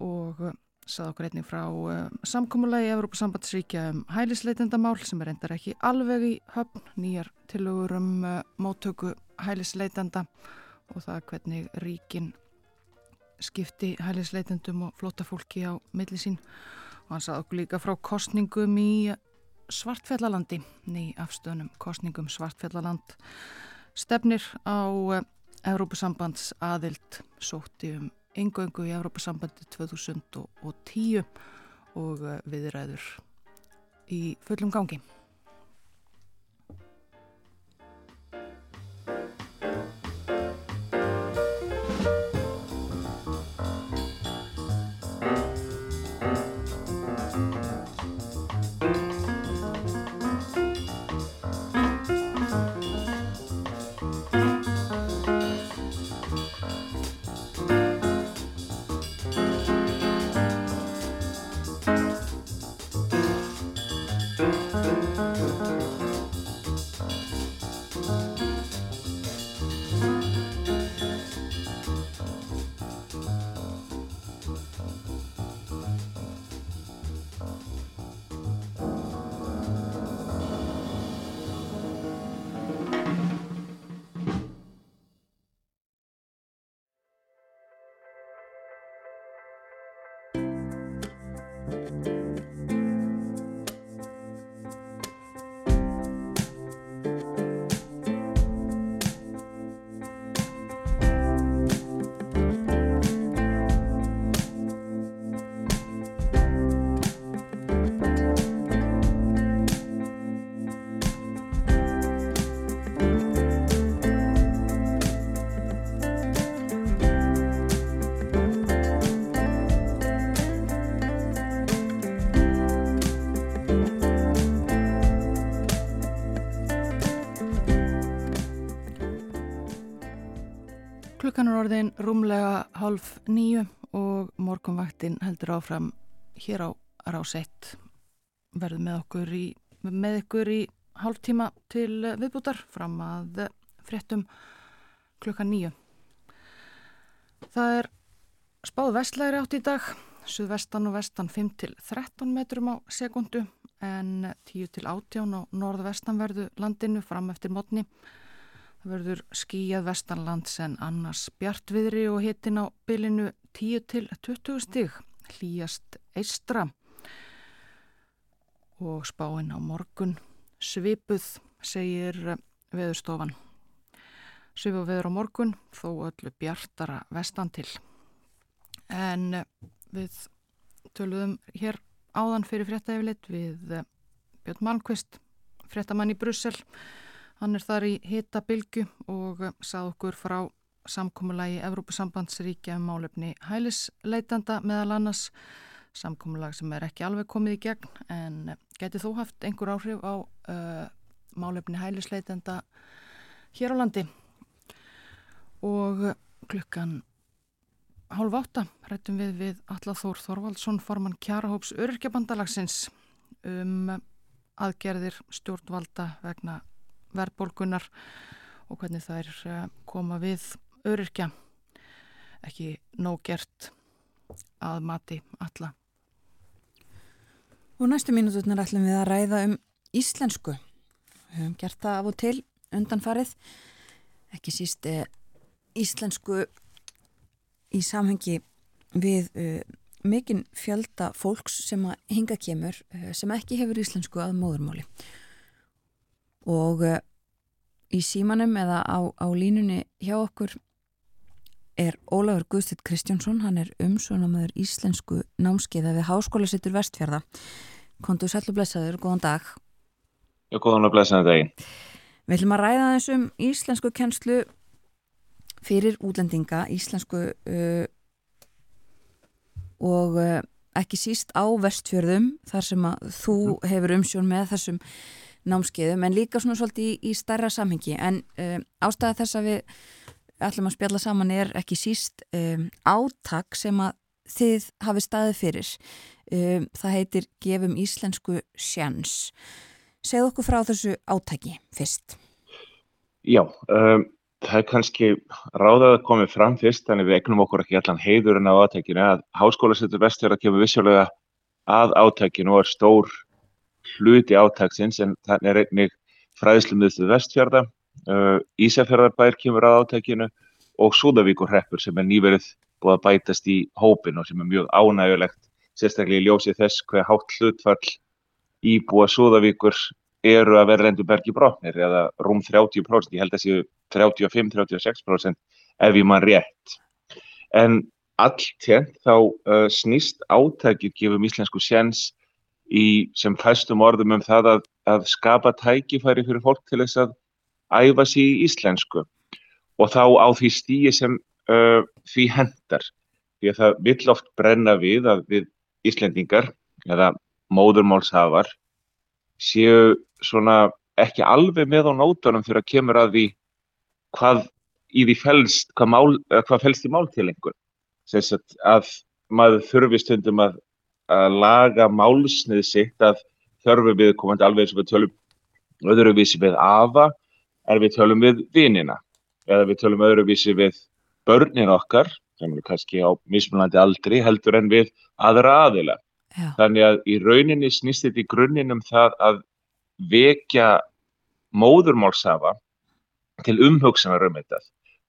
og sað okkur einnig frá uh, samkómulagi Evrópasambandsríkja um hælisleitendamál sem er reyndar ekki alveg í höfn, nýjar tilugur um uh, móttöku hælisleitenda og það hvernig ríkin skipti hælisleitendum og flotta fólki á milli sín. Og hann sað okkur líka frá kostningum í Svartfjallalandi, ný afstöðnum kostningum Svartfjallaland stefnir á uh, Evrópasambands aðild sótti um yngöngu í Európa-sambandi 2010 og eh, viðræður í fullum gangi. Klukkan er orðin rúmlega half nýju og morgunvaktin heldur áfram hér á rásett. Verður með okkur í, með ykkur í halv tíma til viðbútar fram að fréttum klukkan nýju. Það er spáð vestlæri átt í dag, suðvestan og vestan 5 til 13 metrum á sekundu en 10 til 18 á norðvestanverðu landinu fram eftir mótni. Verður skíjað vestanlands en annars bjartviðri og hitin á bylinu 10 til 20 stig, hlýjast eistra og spáinn á morgun svipuð, segir veðurstofan. Svipuð veður á morgun, þó öllu bjartara vestan til. En við töluðum hér áðan fyrir fréttaeflit við eh, Björn Malmqvist, fréttamann í Brussel. Hann er þar í hita bylgu og eh, sað okkur frá samkómulagi Evrópusambandsríkja um málefni hælisleitanda meðal annars. Samkómulag sem er ekki alveg komið í gegn en eh, geti þó haft einhver áhrif á uh, málefni hælisleitanda hér á landi. Og klukkan hálf átta rættum við við Allathór Þorvaldsson formann Kjarahóps öryrkjabandalagsins um aðgerðir stjórnvalda vegna verðbólkunar og hvernig þær eh, koma við öryrkja ekki nóg gert að mati alla. Og næstu mínuturnar ætlum við að ræða um íslensku. Við höfum gert það af og til undanfarið, ekki síst eh, íslensku í samhengi við uh, mikinn fjölda fólks sem að hinga kemur uh, sem ekki hefur íslensku að móðurmáli og uh, í símanum eða á, á línunni hjá okkur er Ólafur Guðstitt Kristjánsson. Hann er umsvonamöður íslensku námskeiða við Háskóla Sittur Vestfjörða Kontur sætlu blessaður, góðan dag. Já, góðan og blessaður daginn. Við ætlum að ræða þessum íslensku kennslu fyrir útlendinga íslensku uh, og uh, ekki síst á vestfjörðum þar sem að þú mhm. hefur umsjón með þessum námskeiðum en líka svona svolítið í, í starra samhengi. En uh, ástæða þess að við ætlum að spjalla saman er ekki síst um, átak sem að þið hafi staðið fyrir. Um, það heitir Gefum Íslensku Sjans. Segð okkur frá þessu átaki fyrst. Já, um, það er kannski ráðað að komið fram fyrst, þannig við egnum okkur ekki allan heiðurinn á átækinu að Háskólasettur Vestfjörða kemur vissulega að átækinu og er stór hluti átæksins en þannig er einnig fræðislumiðstuð Vestfjörða, uh, Ísafjörðarbær kemur að átækinu og Súðavíkur hreppur sem er nýverið búið að bætast í hópin og sem er mjög ánægulegt, sérstaklega í ljósið þess hver hátt hlutfall íbúa Súðavíkur eru að vera reyndu bergi brotnir eða rúm 30%, ég held að séu 35-36% ef ég mann rétt. En alltjent þá uh, snýst átækið gefum íslensku séns í sem fæstum orðum um það að, að skapa tækifæri fyrir fólk til þess að æfa sér í íslensku og þá á því stíi sem uh, því hendar. Því að það vill oft brenna við að við Íslendingar eða móðurmálshafar séu svona ekki alveg með á nótunum fyrir að kemur að því hvað í því fælst, hvað, hvað fælst í máltilengun. Sérstætt að maður þurfi stundum að, að laga málsnið sitt að þörfu við komandi alveg og við tölum öðruvísi við afa er við tölum við vinina eða við tölum öðruvísi við börnin okkar sem eru kannski á mismunandi aldri heldur en við aðra aðila. Já. Þannig að í rauninni snýst þetta í grunninum það að vekja móðurmálsafa til umhugsanar um þetta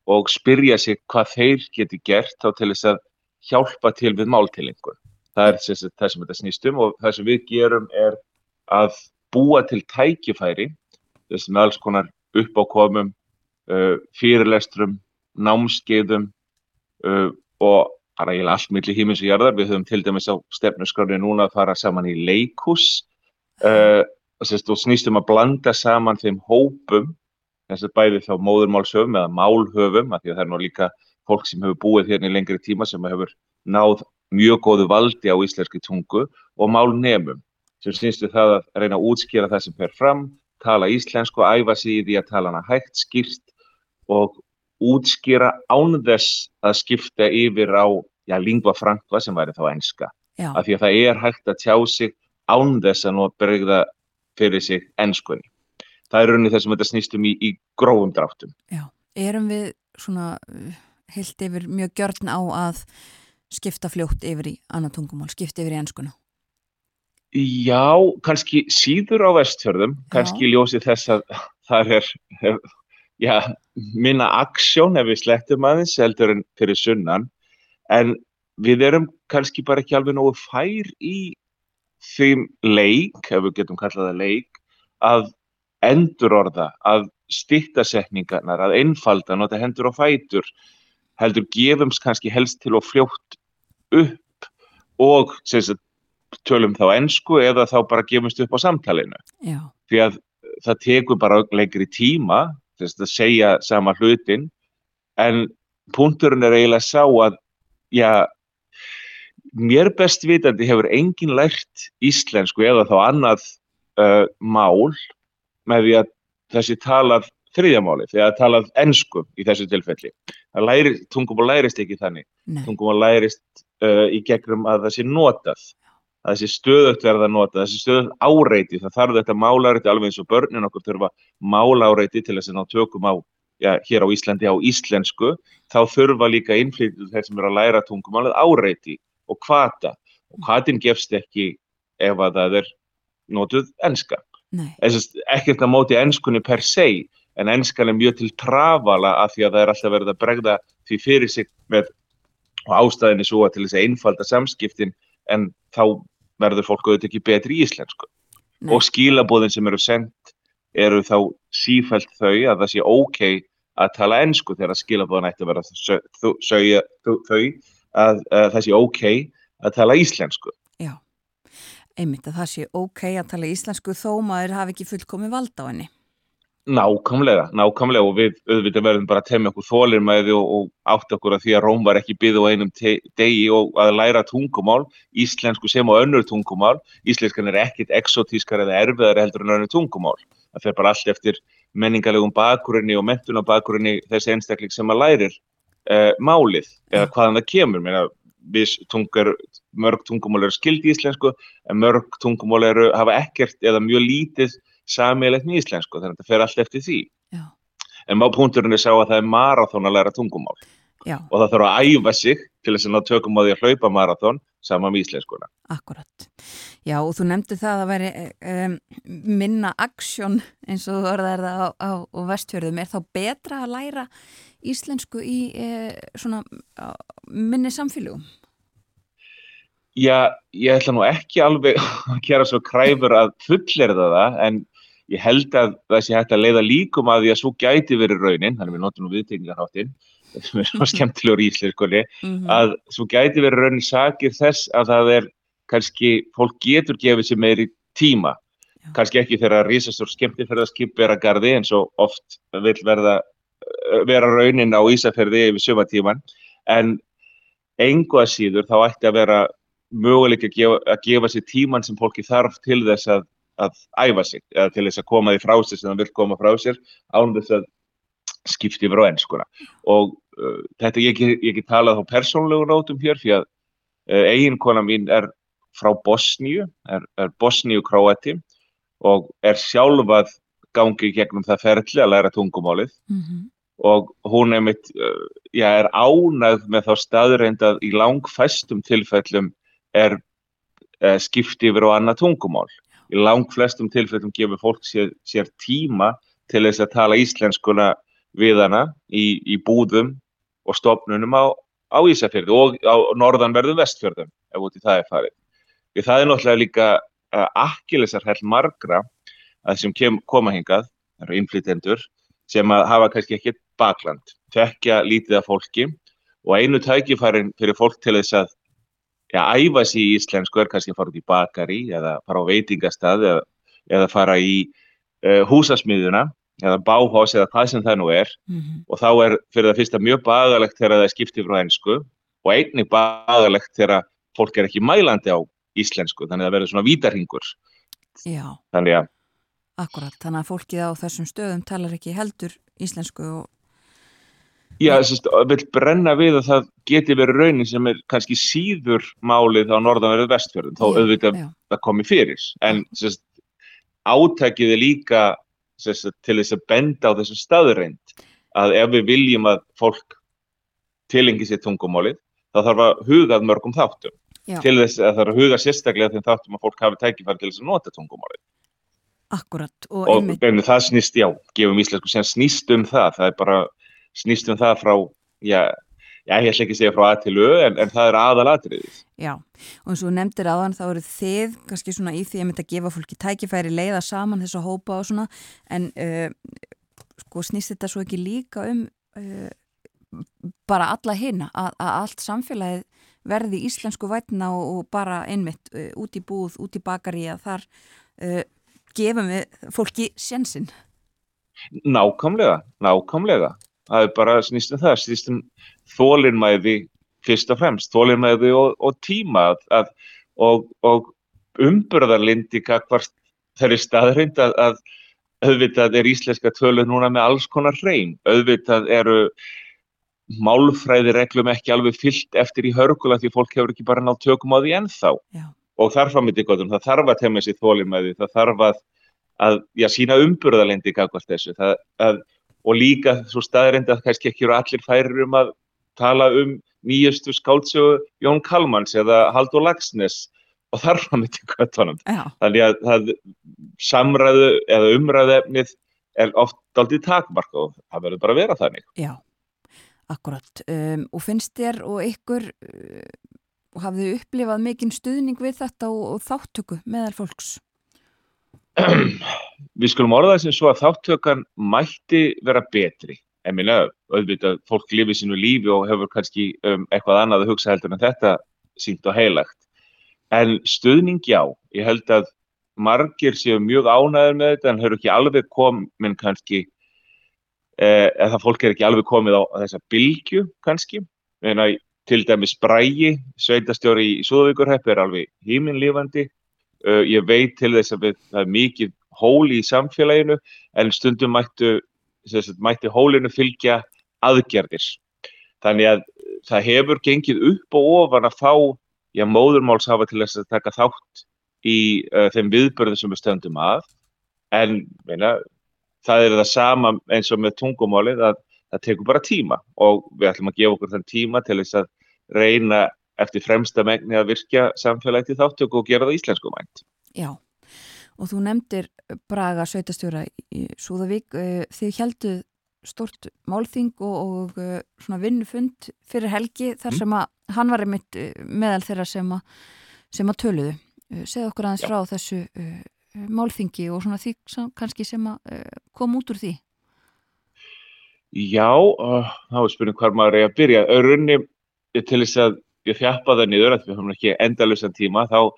og spyrja sig hvað þeir geti gert þá til þess að hjálpa til við máltilingun. Það er þess, það sem þetta snýst um og það sem við gerum er að búa til tækifæri þessum alls konar uppákomum, uh, fyrirlestrum, námskeiðum uh, og bara ég allt millir hímins og jarðar. Við höfum til dæmis á stefnusgráni núna að fara saman í leikus uh, og snýstum að blanda saman þeim hópum, þess að bæði þá móðurmálsöfum eða málhöfum, af því að það er nú líka fólk sem hefur búið hérna í lengri tíma sem hefur náð mjög góðu valdi á íslenski tungu og málnemum sem snýstu það að reyna að útskýra það sem fer fram, tala íslensku, æfa sig í því að tala hana hægt, skýrt og útskýra án þess að skipta yfir á já, lingua franca sem væri þá enska. Já. Af því að það er hægt að tjá sig án þess að nú bregða fyrir sig enskunni. Það er rauninni þess að þetta snýstum í, í grófum dráttum. Já, erum við svona heilt yfir mjög gjörn á að skipta fljótt yfir í annað tungumál, skipta yfir í ennskuna? Já, kannski síður á vestfjörðum, kannski ljósi þess að það er, já, minna aksjón ef við slettum aðeins heldur en fyrir sunnan, en við erum kannski bara ekki alveg nógu fær í þeim leik, ef við getum kallað það leik, að endurorða, að stitta setningarnar, að einfalda, nota hendur og fætur, heldur gefums kannski helst til og fljótt upp og sagt, tölum þá ennsku eða þá bara gefumst upp á samtalinu. Já. Því að það tekur bara lengri tíma þess að segja sama hlutin en punkturinn er eiginlega sá að já, mér best vitandi hefur enginn lært íslensku eða þá annað uh, mál með því að þessi talað þriðjamáli, því að talað ennsku í þessu tilfelli. Læri, tungumál lærist ekki þannig. Nei. Tungumál lærist uh, í gegnum að það sé notað, að það sé stöðugt verða notað, það sé stöðugt áreiti, það þarf þetta málareiti alveg eins og börnin okkur þurfa máláreiti til þess að ná tökum á, já, hér á Íslandi á íslensku, þá þurfa líka innflytjum þeir sem eru að læra tungumálið áreiti og kvata og kvatin gefst ekki ef að það er notuð enska. Ekkert að móti enskunni per se, en enskan er mjög til trafala af því að það er alltaf verið að bregða því fyrir sig með ástæðinni svo að til þess að einfalda samskiptin en þá verður fólk auðvitað ekki betri í íslensku. Nei. Og skilabóðin sem eru sendt eru þá sífælt þau að það sé ok að tala ensku þegar skilabóðin ætti að vera þau, þau, þau að, að það sé ok að tala íslensku. Já, einmitt að það sé ok að tala íslensku þó maður hafi ekki fullkomi vald á henni. Nákvæmlega, nákvæmlega og við auðvitað verðum bara að temja okkur því og, og átt okkur að því að Róm var ekki byggð á einum degi og að læra tungumál, íslensku sem og önnur tungumál, íslenskan er ekkit exotískar eða erfiðar heldur en önnur tungumál. Það fer bara allt eftir menningalegum bakurinni og mentunabakurinni þessi einstakling sem að lærir uh, málið eða hvaðan það kemur. Meina, við tungar, mörg tungumál eru skild í íslensku en mörg tungumál eru hafa ekkert eða mjög lítið samílegt með íslensku, þannig að þetta fer allt eftir því. Já. En má punkturinn er sá að það er marathón að læra tungumál Já. og það þarf að æfa sig til þess að ná tökum á því að hlaupa marathón saman með íslenskuna. Akkurat. Já, og þú nefndi það að veri um, minna aksjón eins og þú orðaðir það á, á, á vestfjörðum. Er þá betra að læra íslensku í eh, svona minni samfélugum? Já, ég ætla nú ekki alveg að gera svo kræfur að fullirða það, en ég held að það sé hægt að leiða líkum að því að svo gæti verið raunin, þannig að við notum nú viðtegningarháttinn, sem er svona skemmtilegur íslenskunni, Mm -hmm. að svo gæti verið raunin sakir þess að það er kannski, fólk getur gefið sér meiri tíma, Já. kannski ekki þegar risastór skemmtifærðarskip er að gardi eins og oft vil verða vera raunin á Ísafjörði yfir sömatíman, en engu að síður þá ætti að vera möguleik að gefa, að gefa sér tíman sem fólki þarf til þess að, að æfa sig eða til þess að koma því frá sér sem það vil koma frá sér án þess að skipti yfir á ennskuna og uh, þetta ég ekki, talað á persónlegu nótum hér því að uh, eiginkona mín er frá Bosníu, er, er Bosníu króati og er sjálfað gangi gegnum það ferli að læra tungumálið Mm -hmm. og hún er mitt, uh, já, er ánægð með þá staðreind að í langfæstum tilfellum er uh, skipti yfir á annað tungumál. Í langflestum tilfellum gefur fólk sér, sér tíma til þess að tala íslenskuna við hana í, í búðum og stofnunum á, á Ísafjörðu og á norðanverðum vestfjörðum ef út í það er farið. Því það er náttúrulega líka uh, akkilesarhæll margra að sem kem, koma hingað, það eru innflytendur, sem hafa kannski ekki bakland, þekkja lítið af fólki og einu tækifærin fyrir fólk til þess að ja, æfa sér í íslensku er kannski að fara út í bakari eða fara á veitingastað eða, eða fara í uh, húsasmiðuna eða báhás eða hvað sem það nú er Mm -hmm. og þá er fyrir það fyrsta mjög bagalegt þegar það er skiptið frá einsku og einnig bagalegt þegar fólk er ekki mælandi á íslensku þannig að það verður svona vítarhingur Já, þannig að akkurat. Þannig að fólkið á þessum stöðum talar ekki heldur íslensku og Já, þess að vil brenna við að það geti verið raunin sem er kannski síður málið á norðanverðu vestfjörðum, þó Já, auðvitað já. það komi fyrir. En sérst, átækið er líka sérst, til þess að benda á þessu staðreind að ef við viljum að fólk tilengi sér tungumálið, þá þá þarf að hugað mörgum þáttum Já. til þess að það er að huga sérstaklega þeim þáttum að fólk hafi tækifæri til þess að nota tungumálið. Akkurat og Og einmitt, það snýst, já, gefum íslensku sem snýst um það, það er bara snýst um það frá, já, já ég ætla ekki að segja frá A til Ö, en, en það er aðalatriðið. já, og eins og nefndir aðan þá eru þið kannski svona í því að mynda að gefa fólki tækifæri leiða saman þess að hópa og svona en uh, sko snýst þetta svo ekki líka um uh, bara alla hina að, að allt samfélagið verði íslensku vætna og, og bara einmitt uh, út í búð, út í bakari að þar uh, gefum við fólki sjensin. Nákvæmlega, nákvæmlega. Það er bara snýst um það, snýst um þólinmæði fyrst og fremst, þólinmæði og, og tíma að, að, og, og umburðarlindi kakvart þeirri staðreind að, að auðvitað er íslenska tölu núna með alls konar hrein. Auðvitað eru málfræðireglum ekki alveg fyllt eftir í hörgula því fólk hefur ekki bara nátt tökum á því ennþá. Já. Og þar framið ykkur, það þarf að temja sér þólinmæði, það þarf að, að já, sína umburðarlindi kakvart þessu. Það, að, og líka svo staðreind að kannski ekki eru allir færir um að tala um nýjustu skáldsögu Jón Kalmans eða Haldur Lagsnes og þar framið ykkur tónum. Já, Þannig að það samræðu eða umræðefnið er oft aldrei takmark og það verður bara að vera þannig. já, akkurat. Um, og finnst þér og ykkur uh, þið upplifað mikinn stuðning við þetta og, og þáttöku meðal fólks? Við skulum orða það sem svo að þáttökan mætti vera betri. En minna, auðvitað, fólk lifið sínu lífi og hefur kannski um, eitthvað annað að hugsa heldur en þetta sínt og heilagt. En stuðning já, ég held að margir séu mjög ánæður með þetta en hefur ekki alveg komin kannski, eh, eða fólk er ekki alveg komið á þessa bylgju kannski. Meina, til dæmis Brægi, sveitastjóri í Súðvíkurheppi er alveg híminlífandi. Uh, ég veit til þess að við, það er mikið hóli í samfélaginu en stundum mættu, sagt, mætti hólinu fylgja aðgerðir. Þannig að það hefur gengið upp og ofan að fá já, móðurmáls hafa til þess að taka þátt í uh, þeim viðbörðum sem við stöndum að en meina, það er það sama eins og með tungumálið að það tekur bara tíma og við ætlum að gefa okkur þann tíma til þess að reyna eftir fremsta megni að virkja samfélagi til þáttöku og gera það íslensku mænt. Já, og þú nefndir Braga sveitastjóra í Súðavík. eh, Þið helduð stort málþing og, og eh, svona vinnufund fyrir helgi þar Mm. sem að hann var einmitt eh, meðal þeirra sem að, sem að töluðu. Segðu okkur aðeins Já. frá þessu uh, málþingi og svona því sem, kannski sem að uh, kom út úr því. Já, uh, þá er spurning hvar maður er að byrja. Örunni til þess að ég þjappa það niður, að við höfum ekki endalusan tíma, þá,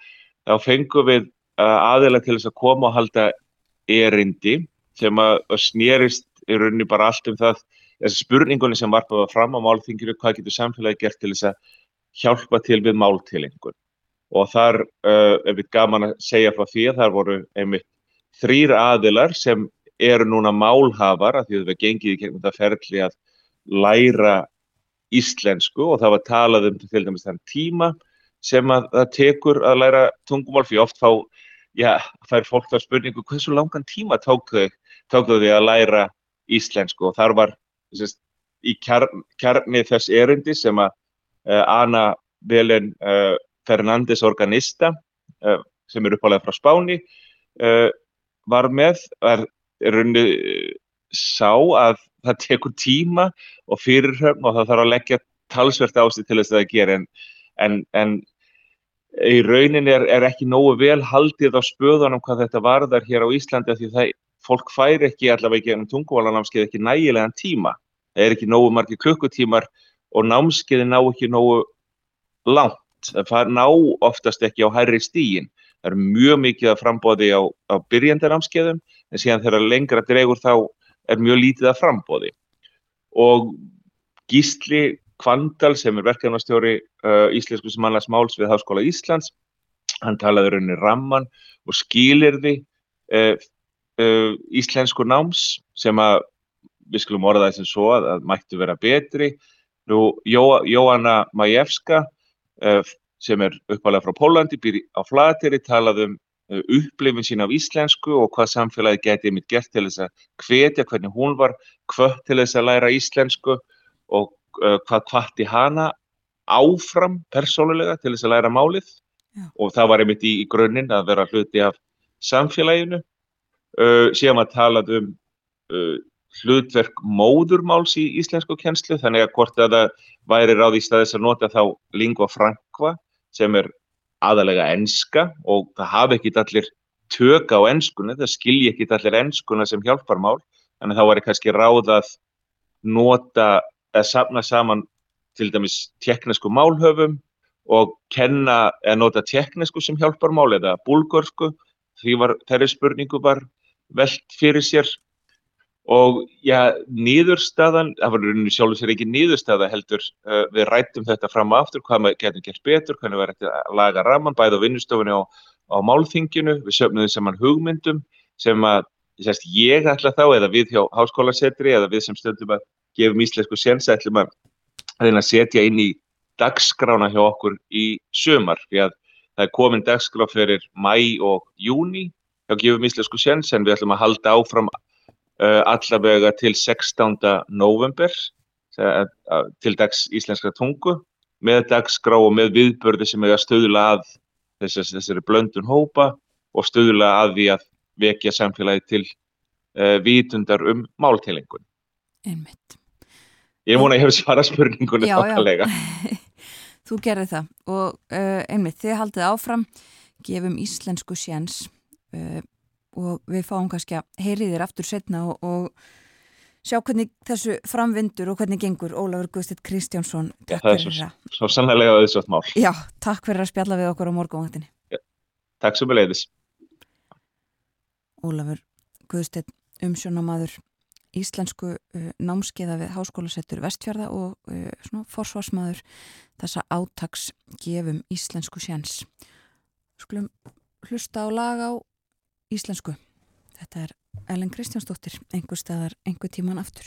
þá fengum við uh, aðeila til þess að koma og halda erindi sem að, snerist í rauninni bara allt um það, þessi spurningunni sem varpaði fram á málþinginu, hvað getur samfélagi gert til þess að hjálpa til við máltilengun. Og þar uh, er við gaman að segja frá því að þar voru einmitt þrýr aðilar sem eru núna málhafar að því að við gengið í gegnum þetta ferli að læra íslensku og það var talað um til dæmis þann tíma sem að það tekur að læra tungumál fyrir oft fá, já, fær fólk þá spurningu hversu langan tíma tók þau, tók þau að læra íslensku? Og þar var sérst, í kjarn, kjarni þess erindi sem að uh, Ana Belen uh, Fernandes Organista uh, sem er uppálega frá Spáni var með, er runni sá að það tekur tíma og fyrirhöfn og það þarf að leggja talsvert ástu til þess að það gera en, en, en í raunin er, er ekki nógu vel haldið á spöðunum hvað þetta varðar hér á Íslandi því það fólk fær ekki allavega ekki ennum tungumálanámskeið ekki nægilegan tíma. Það er ekki nógu margir klukkutímar og námskeiði ná ekki nógu langt. Það ná oftast ekki á hærri stígin. Það er mjög mikið að frambóði á, á byrjandanámskeiðum en síðan þegar lengra dregur þá er mjög lítið að frambóði. Og Gísli Kvandal sem er verkefnastjóri uh, Íslensku sem annars máls við Háskóla Íslands, hann talaði rauninni ramman og skilirði uh, uh, íslensku náms sem að við skulum orða þess að svo að, að mættu vera betri. Nú, Jó, Jóanna Majewska sem er uppalega frá Pólandi, býr á Flateri, talaði um upplifin sín af íslensku og hvað samfélagi geti mitt gert til þess að hvetja hvernig hún var hvött til þess að læra íslensku og uh, hvað hvatti hana áfram persónulega til þess að læra málið Já. og það var einmitt í, í grunninn að vera hluti af samfélaginu. Uh, síðan var talað um uh, hlutverk móðurmáls í íslensku kennslu, þannig að hvort að það væri ráð í staðis að nota þá lingua franca sem er aðalega enska og það hafi ekkit allir tök á enskuna, það skilji ekkit allir enskuna sem hjálparmál, að þá væri kannski ráð að nota eða safna saman til dæmis teknisku málhöfum og kenna eða nota teknisku sem hjálparmál eða búlgörsku, því var þeirri spurningu var velt fyrir sér og já, nýðurstaðan, það var rauninu sjálfur sér ekki nýðurstaða heldur, uh, við rættum þetta fram og aftur, hvað maður getur gert betur, hvernig verður þetta að laga raman bæði á vinnustofunni og á málþinginu, við söfnum saman hugmyndum sem að sérst, ég ætla þá eða við hjá háskólasetri eða við sem stöndum að gefum íslensku séns ætlum að að setja inn í dagskrána hjá okkur í sömar því að það er komin dagskrá fyrir mæ og júni hjá gefum íslensku séns en við ætlum að halda áfram allavega til 16. november uh, til dags íslenskra tungu með dagskrá og með viðbörði sem er að stöðla að þessari, þessari blöndun hópa og stöðla að því að vekja samfélagi til uh, vitundar um máltilengun. Einmitt. Ég vona að ég hef svarað spurningunni þokkalega. Þú gerði það og uh, einmitt þið haldið áfram, gefum íslensku sjens uh, og við fáum kannski að heyri þér aftur setna og, og sjá hvernig þessu framvindur og hvernig gengur Ólafur Guðstitt Kristjánsson. Já, það er svo, svo sannlega auðvitað mál. Já, takk fyrir að spjalla við okkur á morgunvaktinni. Takk sem við leiðis. Ólafur Guðstedt umsjónamaður íslensku uh, námskeiða við háskólasettur Vestfjörða og uh, svona forsvarsmaður þessa átags gefum íslensku sjans. Skulum hlusta á lag á íslensku. Þetta er Ellen Kristjánsdóttir, einhver staðar, einhver tíman aftur.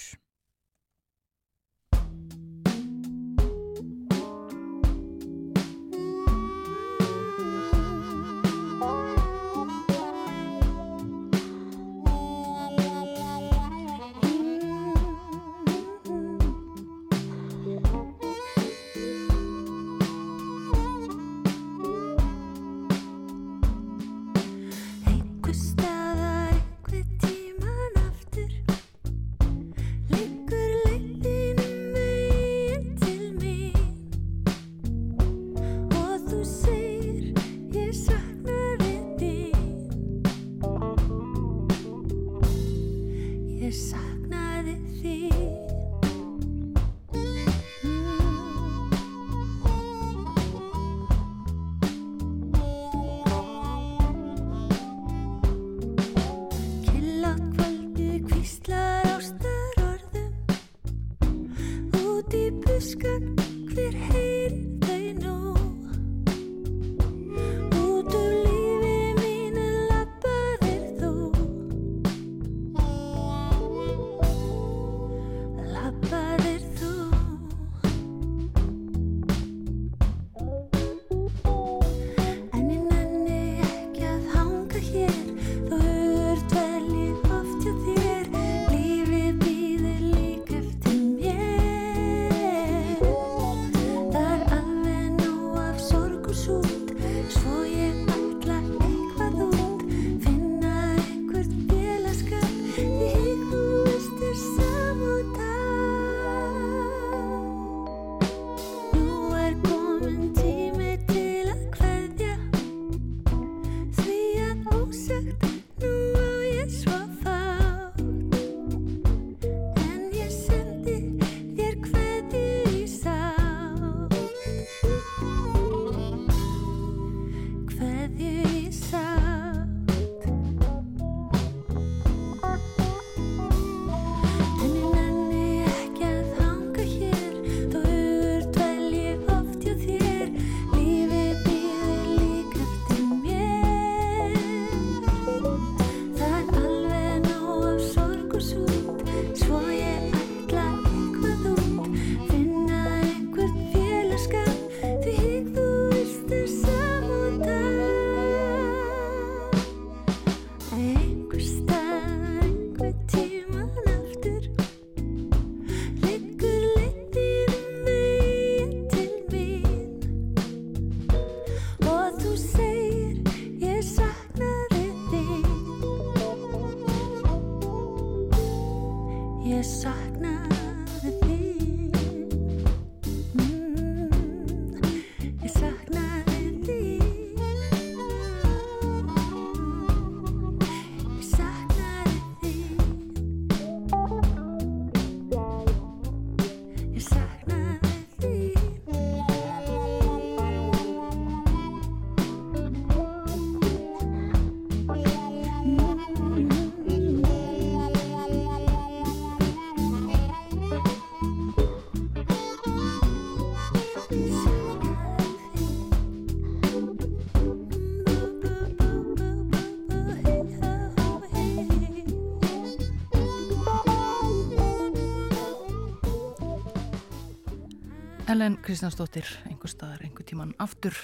Ellen Kristjánsdóttir, einhver staðar, einhver tíman aftur.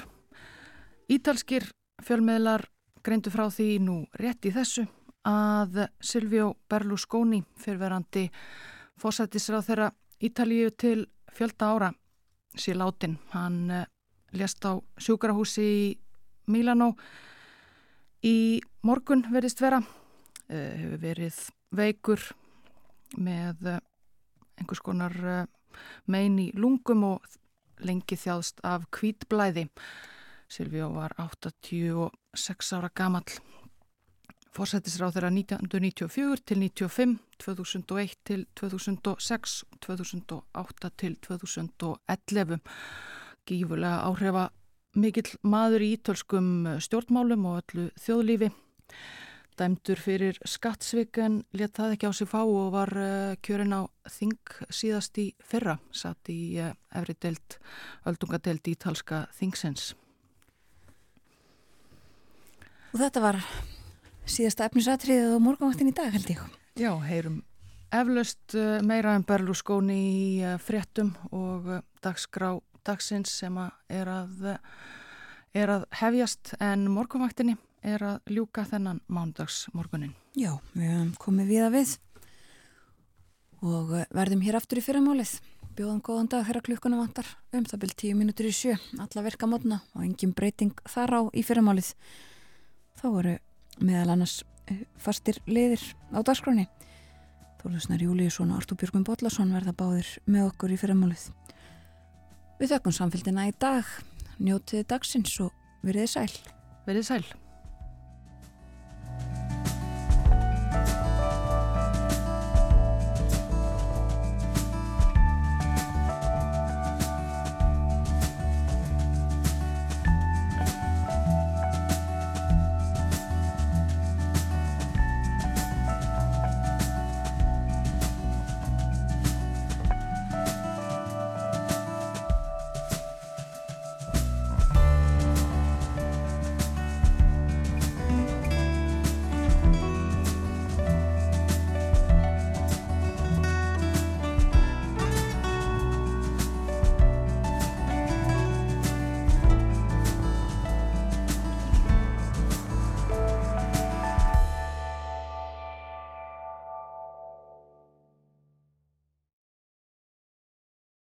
Ítalskir fjölmiðlar greindu frá því nú rétt í þessu að Silvio Berlusconi, fyrverandi fósættisráð þeirra Ítalíu til fjölda ára sé látin. Hann uh, lést á sjúkrahúsi í Mílanó í morgun verist vera. Uh, hefur verið veikur með uh, einhvers konar mein í lungum og lengi þjáðst af kvítblæði. Silvíó var 86 ára gamall. Fórsættisráð þeirra 1994 til 95, 2001 til 2006, 2008 til 2011. Gífulega áhrifa mikill maður í ítölskum stjórnmálum og öllu þjóðlífi dæmdur fyrir skattsvik en let það ekki á sig fá og var uh, kjörin á þing síðast í fyrra, satt í uh, efri delt, öldungadelt ítalska þingsens. Og þetta var síðasta efnisatriðið á morgunvaktin í dag held ég. Já, heyrum eflaust uh, meira en Berlusconi í fréttum og dagskrá dagsins sem að er að, er að hefjast en morgunvaktinni er að ljúka þennan mándagsmorgunin. Já, við hefum komið við að við og eh, verðum hér aftur í fyrramálið. Bjóðan góðan dag þegar klukkuna vantar um það byrj tíu mínútur í sjö, alla verka mótna og engin breyting þar á í fyrramálið. Þá voru meðal annars eh, fastir liðir á dagskráni. Þólusnar Júliusson og Artúr Björgum Bóllarsson verða báðir með okkur í fyrramálið. Við þökkum samfélgina í dag, njótiði dagsins og veriði sæl. Veriði sæl.